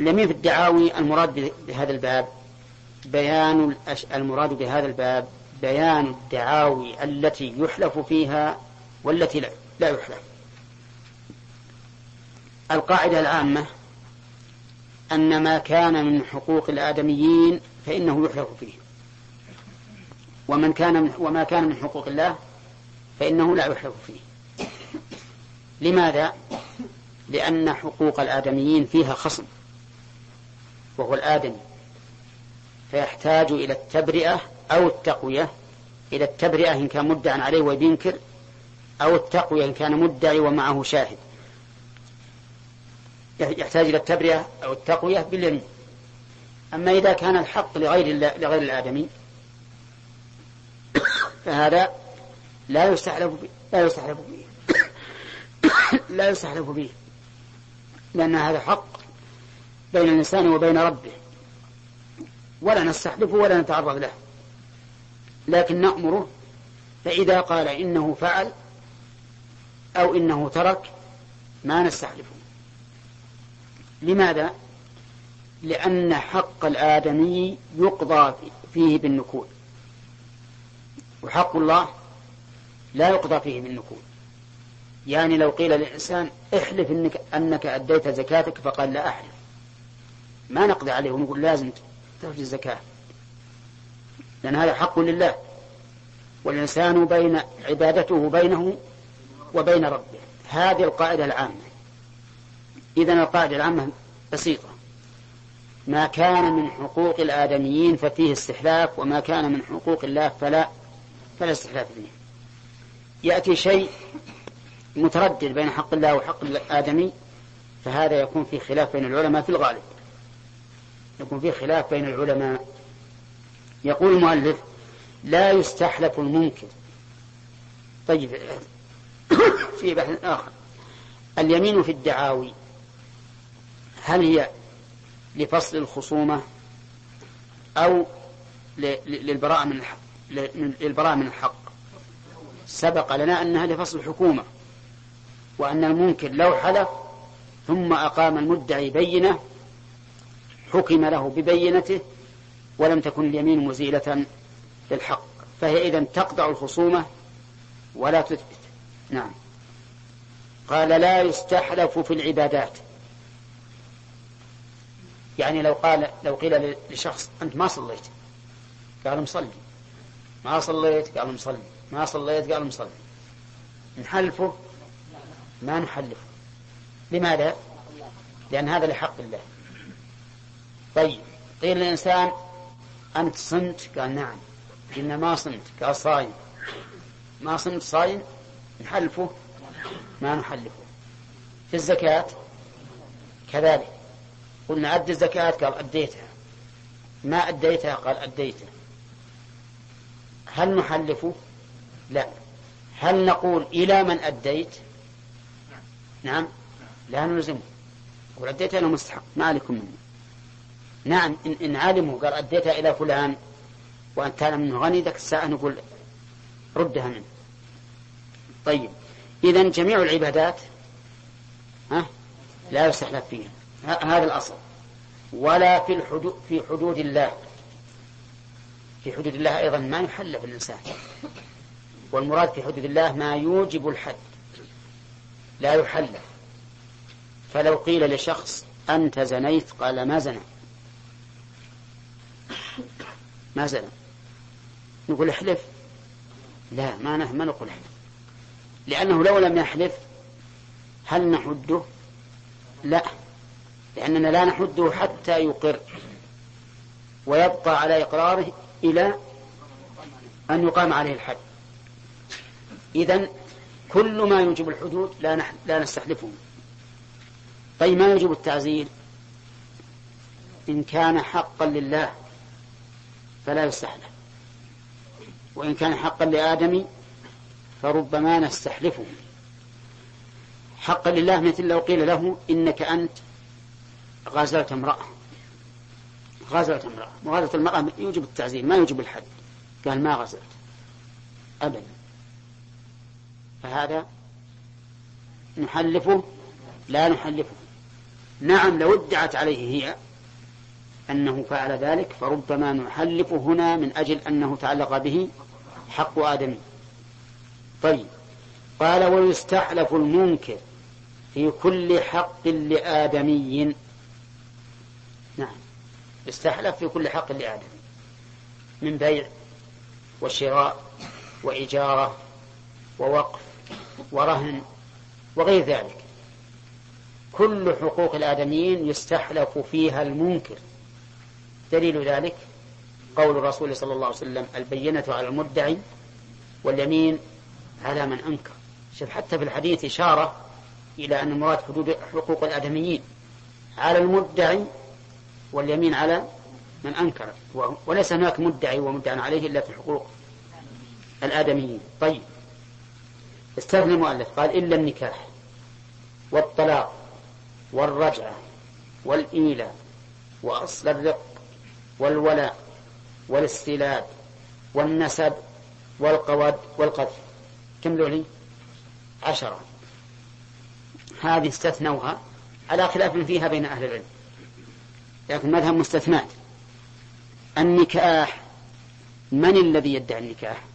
اليمين في الدعاوي المراد بهذا الباب بيان الأش- المراد بهذا الباب بيان الدعاوي التي يحلف فيها والتي لا, لا يحلف. القاعدة العامة أن ما كان من حقوق الآدميين فإنه يحلف فيه. ومن كان من وما كان من حقوق الله فإنه لا يحلف فيه. لماذا؟ لأن حقوق الآدميين فيها خصم وهو الآدمي. فيحتاج إلى التبرئة أو التقوية. إلى التبرئة إن كان مدعا عليه وبينكر أو التقوية إن كان مدعي ومعه شاهد. يحتاج إلى التبرئة أو التقوية باليمين. أما إذا كان الحق لغير لغير الآدمي فهذا لا يستحلف لا يستحلف به لا يستحلف به. لأن هذا حق بين الإنسان وبين ربه. ولا نستحلفه ولا نتعرض له. لكن نأمره فإذا قال إنه فعل أو إنه ترك ما نستحلفه لماذا؟ لأن حق الآدمي يقضى فيه بالنكول. وحق الله لا يقضى فيه بالنكول. يعني لو قيل للإنسان احلف إنك أنك أديت زكاتك فقال لا أحلف. ما نقضي عليه ونقول لازم تخرج الزكاة. لأن هذا حق لله. والإنسان بين عبادته بينه وبين ربه. هذه القاعدة العامة. إذا القاعدة العامة بسيطة. ما كان من حقوق الآدميين ففيه استحلاف وما كان من حقوق الله فلا فلا استحلاف فيه. يأتي شيء متردد بين حق الله وحق الآدمي فهذا يكون في خلاف بين العلماء في الغالب. يكون في خلاف بين العلماء. يقول المؤلف لا يستحلف المنكر. طيب في بحث آخر. اليمين في الدعاوي هل هي لفصل الخصومة أو للبراءة من الحق؟ للبراءة من الحق. سبق لنا أنها لفصل الحكومة. وأن المنكر لو حلف ثم أقام المدعي بينة حكم له ببينته ولم تكن اليمين مزيلة للحق. فهي إذا تقطع الخصومة ولا تثبت. نعم. قال لا يستحلف في العبادات. يعني لو قال لو قيل لشخص أنت ما صليت قال مصلي ما صليت قال مصلي ما صليت قال مصلي نحلفه ما نحلفه لماذا؟ لأن هذا لحق الله. طيب قيل للإنسان أنت صمت قال نعم. قلنا ما صمت قال صايم ما صمت صايم نحلفه. ما نحلفه. في الزكاة؟ كذلك. قلنا أد الزكاة؟ قال أديتها. ما أديتها؟ قال أديتها هل نحلفه؟ لا. هل نقول إلى من أديت؟ نعم. لا نلزمه. يقول أديتها أنا مستحق. ما عليكم منه. نعم إن, إن علموا قال أديتها إلى فلان. وأن كان منه غني ذاك الساعة نقول ردها منه. طيب. إذا جميع العبادات ها لا يستحلف فيها. هذا الأصل. ولا في الحدود في حدود الله. في حدود الله أيضا ما يحلف الإنسان. والمراد في حدود الله ما يوجب الحد. لا يحلف فلو قيل لشخص أنت زنيت قال ما زنى. ما زنى. نقول احلف. لا ما ما نقول احلف. لأنه لو لم يحلف هل نحده؟ لا. لأننا لا نحده حتى يقر ويبقى على إقراره إلى أن يقام عليه الحد. إذا كل ما يوجب الحدود لا نح... لا نستحلفه طيب ما يوجب التعزير؟ إن كان حقا لله فلا يستحلف. وإن كان حقا لآدم فربما نستحلفه حقا لله مثل لو قيل له إنك أنت غازلت امرأة. غازلت امرأة. وغازلة المرأة يوجب التعزير ما يوجب الحد. قال ما غزلت أبدا. فهذا نحلفه لا نحلفه. نعم لو ادعت عليه هي أنه فعل ذلك فربما نحلف هنا من أجل أنه تعلق به حق آدم. طيب قال ويستحلف المنكر في كل حق لآدمي. نعم يستحلف في كل حق لآدم من بيع وشراء وإجارة ووقف ورهن وغير ذلك. كل حقوق الآدميين يستحلف فيها المنكر. دليل ذلك قول الرسول صلى الله عليه وسلم البينة على المدعي واليمين على من أنكر. شوف حتى في الحديث إشارة إلى أن المراد حدود حقوق الآدميين على المدعي واليمين على من أنكر. وليس هناك مدعي ومدعى عليه إلا في حقوق الآدميين. طيب. استثنى المؤلف قال إلا النكاح والطلاق والرجعة والإيلاء وأصل الرق والولاء والاستيلاد والنسب والقود والقذف. كم ذولي؟ عشرة. هذه استثنوها على خلاف فيها بين أهل العلم. لكن مذهب مستثنات. النكاح من الذي يدعي النكاح؟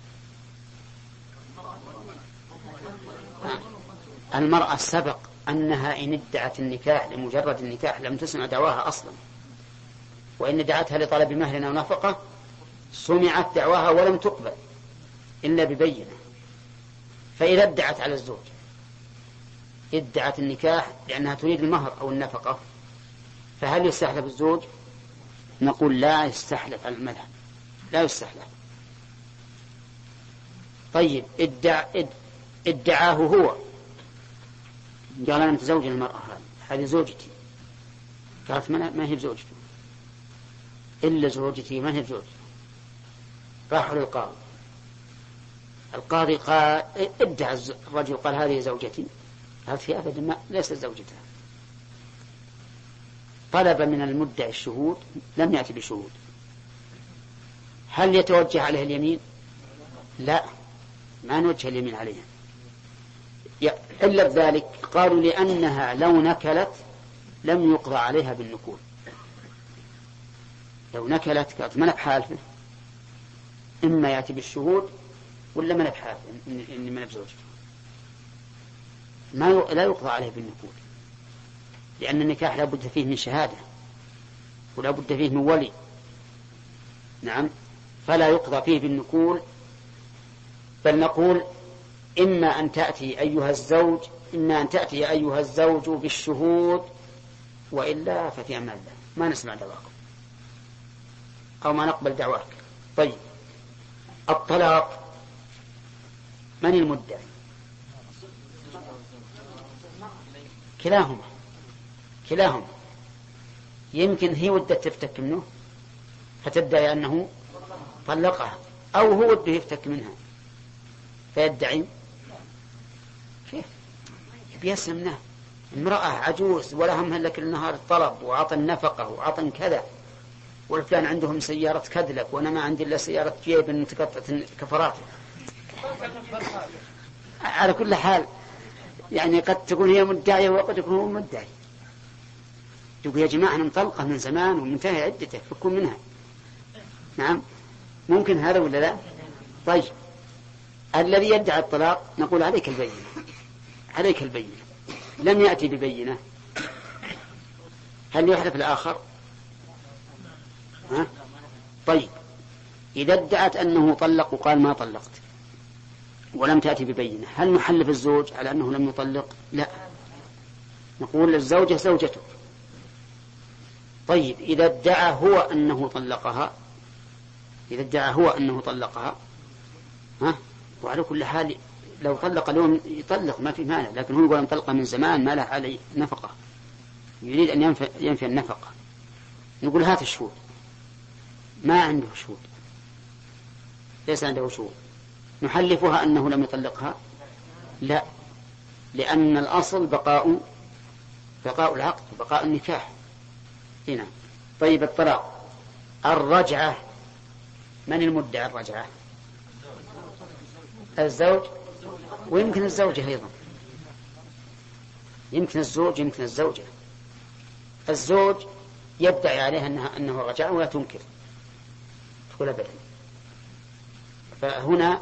المرأة سبق أنها إن ادعت النكاح لمجرد النكاح لم تسمع دعواها أصلا. وإن دعتها لطلب مهر أو نفقة سمعت دعواها ولم تقبل إلا ببينة. فإذا ادعت على الزوج ادعت النكاح لأنها تريد المهر أو النفقة فهل يستحلف الزوج؟ نقول لا يستحلف على المذهب لا يستحلف. طيب ادع ادعاه هو. قال أنا متزوج المرأة هذه هذه زوجتي. قالت ما هي بزوجته؟ إلا زوجتي ما هي بزوجته؟ راحوا للقاضي. القاضي قال ادعى الرجل قال هذه زوجتي. قالت في أبدا ما ليست زوجته طلب من المدعي الشهود لم يأتي بشهود. هل يتوجه عليه اليمين؟ لا. ما نوجه اليمين عليها. إلا بذلك قالوا لأنها لو نكلت لم يقضى عليها بالنكول. لو نكلت قالت من بحالفه إما يأتي بالشهود ولا من بحالفه إني من بزوجته. ما لا يقضى عليه بالنكول. لأن النكاح لا بد فيه من شهادة ولا بد فيه من ولي. نعم. فلا يقضى فيه بالنكول. بل نقول إما أن تأتي أيها الزوج إما أن تأتي أيها الزوج بالشهود وإلا ففي أمان الله ما نسمع دواكم. أو ما نقبل دعواك طيب. الطلاق من المدعي؟ كلاهما. كلاهما. يمكن هي ودت تفتك منه فتدعي أنه طلقها أو هو وده يفتك منها. فيدعي بيسمناه. امرأة عجوز ولا هم لك النهار طلب وعطى النفقة وعطى كذا. والفلان عندهم سيارة كدلك وأنا ما عندي إلا سيارة جيب متقطعة كفرات. على كل حال يعني قد تكون هي مدعية وقد يكون هو مدعي. يقول يا جماعة أنا مطلقة من زمان ومنتهي عدته فكوا منها. نعم. ممكن هذا ولا لا؟ طيب. الذي يدعي الطلاق نقول عليك البينة. عليك البينة. لم يأتي ببينة. هل يحلف الآخر؟ ها؟ طيب. إذا ادعت أنه طلق وقال ما طلقت ولم تأتي ببينة هل نحلف الزوج على أنه لم يطلق؟ لا. نقول للزوجة زوجته. طيب. إذا ادعى هو أنه طلقها إذا ادعى هو أنه طلقها ها؟ وعلى كل حال لو طلق اليوم يطلق ما في مانع لكن هو يقول مطلقة من زمان ما له علي نفقة. يريد أن ينفي, ينفي النفقة. نقول هات الشهود. ما عنده شهود. ليس عنده شهود. نحلفها أنه لم يطلقها؟ لا. لأن الأصل بقاء بقاء العقد بقاء النكاح. هنا طيب الطلاق. الرجعة. من المدعي الرجعة؟ الزوج. ويمكن الزوجة أيضا. يمكن الزوج يمكن الزوجة. الزوج يدعي عليها أنها أنه رجع ولا تنكر. تقول أبدا. فهنا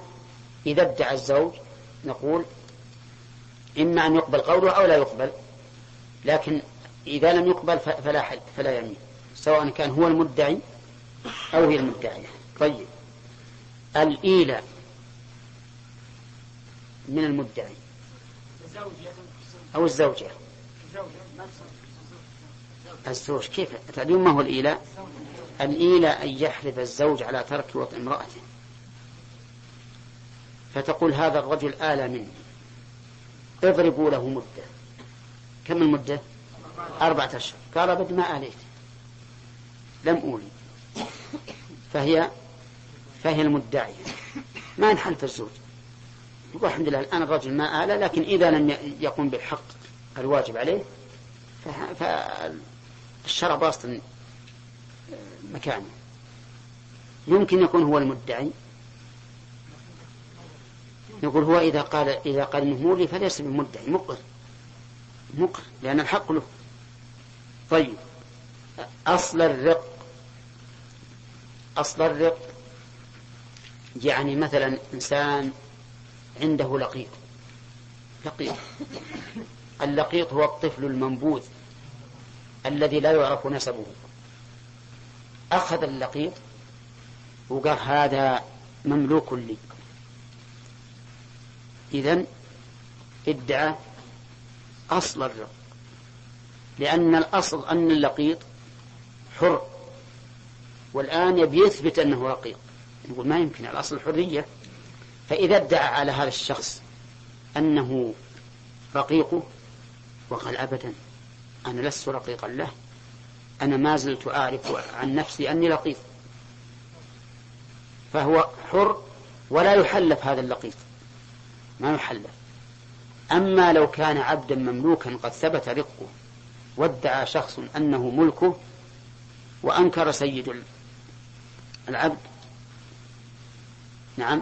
إذا ادعى الزوج نقول إما أن يقبل قوله أو لا يقبل. لكن إذا لم يقبل فلا حل فلا يمين سواء كان هو المدعي أو هي المدعية. طيب. الإيلة من المدعي أو الزوجة. الزوج كيف؟ تعلمون ما هو الإيلاء؟ الإيلاء أن يحلف الزوج على ترك وطء امرأته. فتقول هذا الرجل آلى مني. اضربوا له مدة. كم المدة؟ أربعة أشهر. قال أبد ما آليت. لم أولي. فهي فهي المدعية. ما نحلف الزوج. يقول الحمد لله الآن الرجل ما آلى لكن إذا لم يقوم بالحق الواجب عليه فالشرع باسط مكانه. يمكن يكون هو المدعي. يقول هو إذا قال إذا قال إنه فليس بمدعي مقر. مقر لأن الحق له. طيب أصل الرق أصل الرق يعني مثلا إنسان عنده لقيط. لقيط. اللقيط هو الطفل المنبوذ الذي لا يعرف نسبه. أخذ اللقيط وقال هذا مملوك لي. إذن ادعى أصل الرق. لأن الأصل أن اللقيط حر. والآن يبي يثبت أنه رقيق. يقول ما يمكن الأصل الحرية فإذا ادعى على هذا الشخص أنه رقيقه وقال أبدا أنا لست رقيقا له أنا ما زلت أعرف عن نفسي أني لقيط. فهو حر ولا يحلف هذا اللقيط. ما يحلف. أما لو كان عبدا مملوكا قد ثبت رقه وادعى شخص أنه ملكه وأنكر سيد العبد. نعم.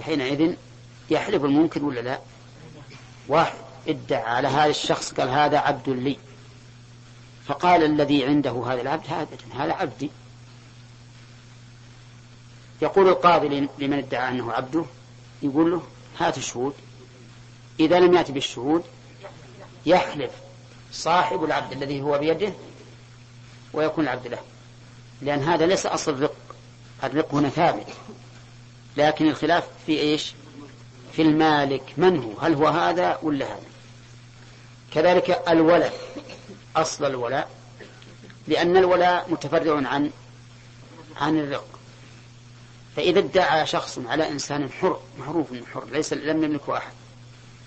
فحينئذ يحلف المنكر ولا لا؟ واحد ادعى على هذا الشخص قال هذا عبد لي. فقال الذي عنده هذا العبد هذا هذا عبدي. يقول القاضي لمن ادعى أنه عبده يقول له هات الشهود. إذا لم يأتي بالشهود يحلف صاحب العبد الذي هو بيده ويكون العبد له. لأن هذا ليس أصل الرق. الرق هنا ثابت. لكن الخلاف في إيش؟ في المالك. من هو؟ هل هو هذا ولا هذا؟ كذلك الولاء. أصل الولاء. لأن الولاء متفرع عن عن الرق. فإذا ادعى شخص على إنسان حر معروف أنه حر ليس لم يملكه أحد.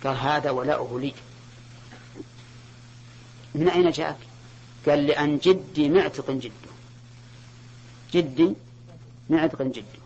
قال هذا ولاؤه لي. من أين جاءك؟ قال لأن جدي معتق جده جدي معتق جده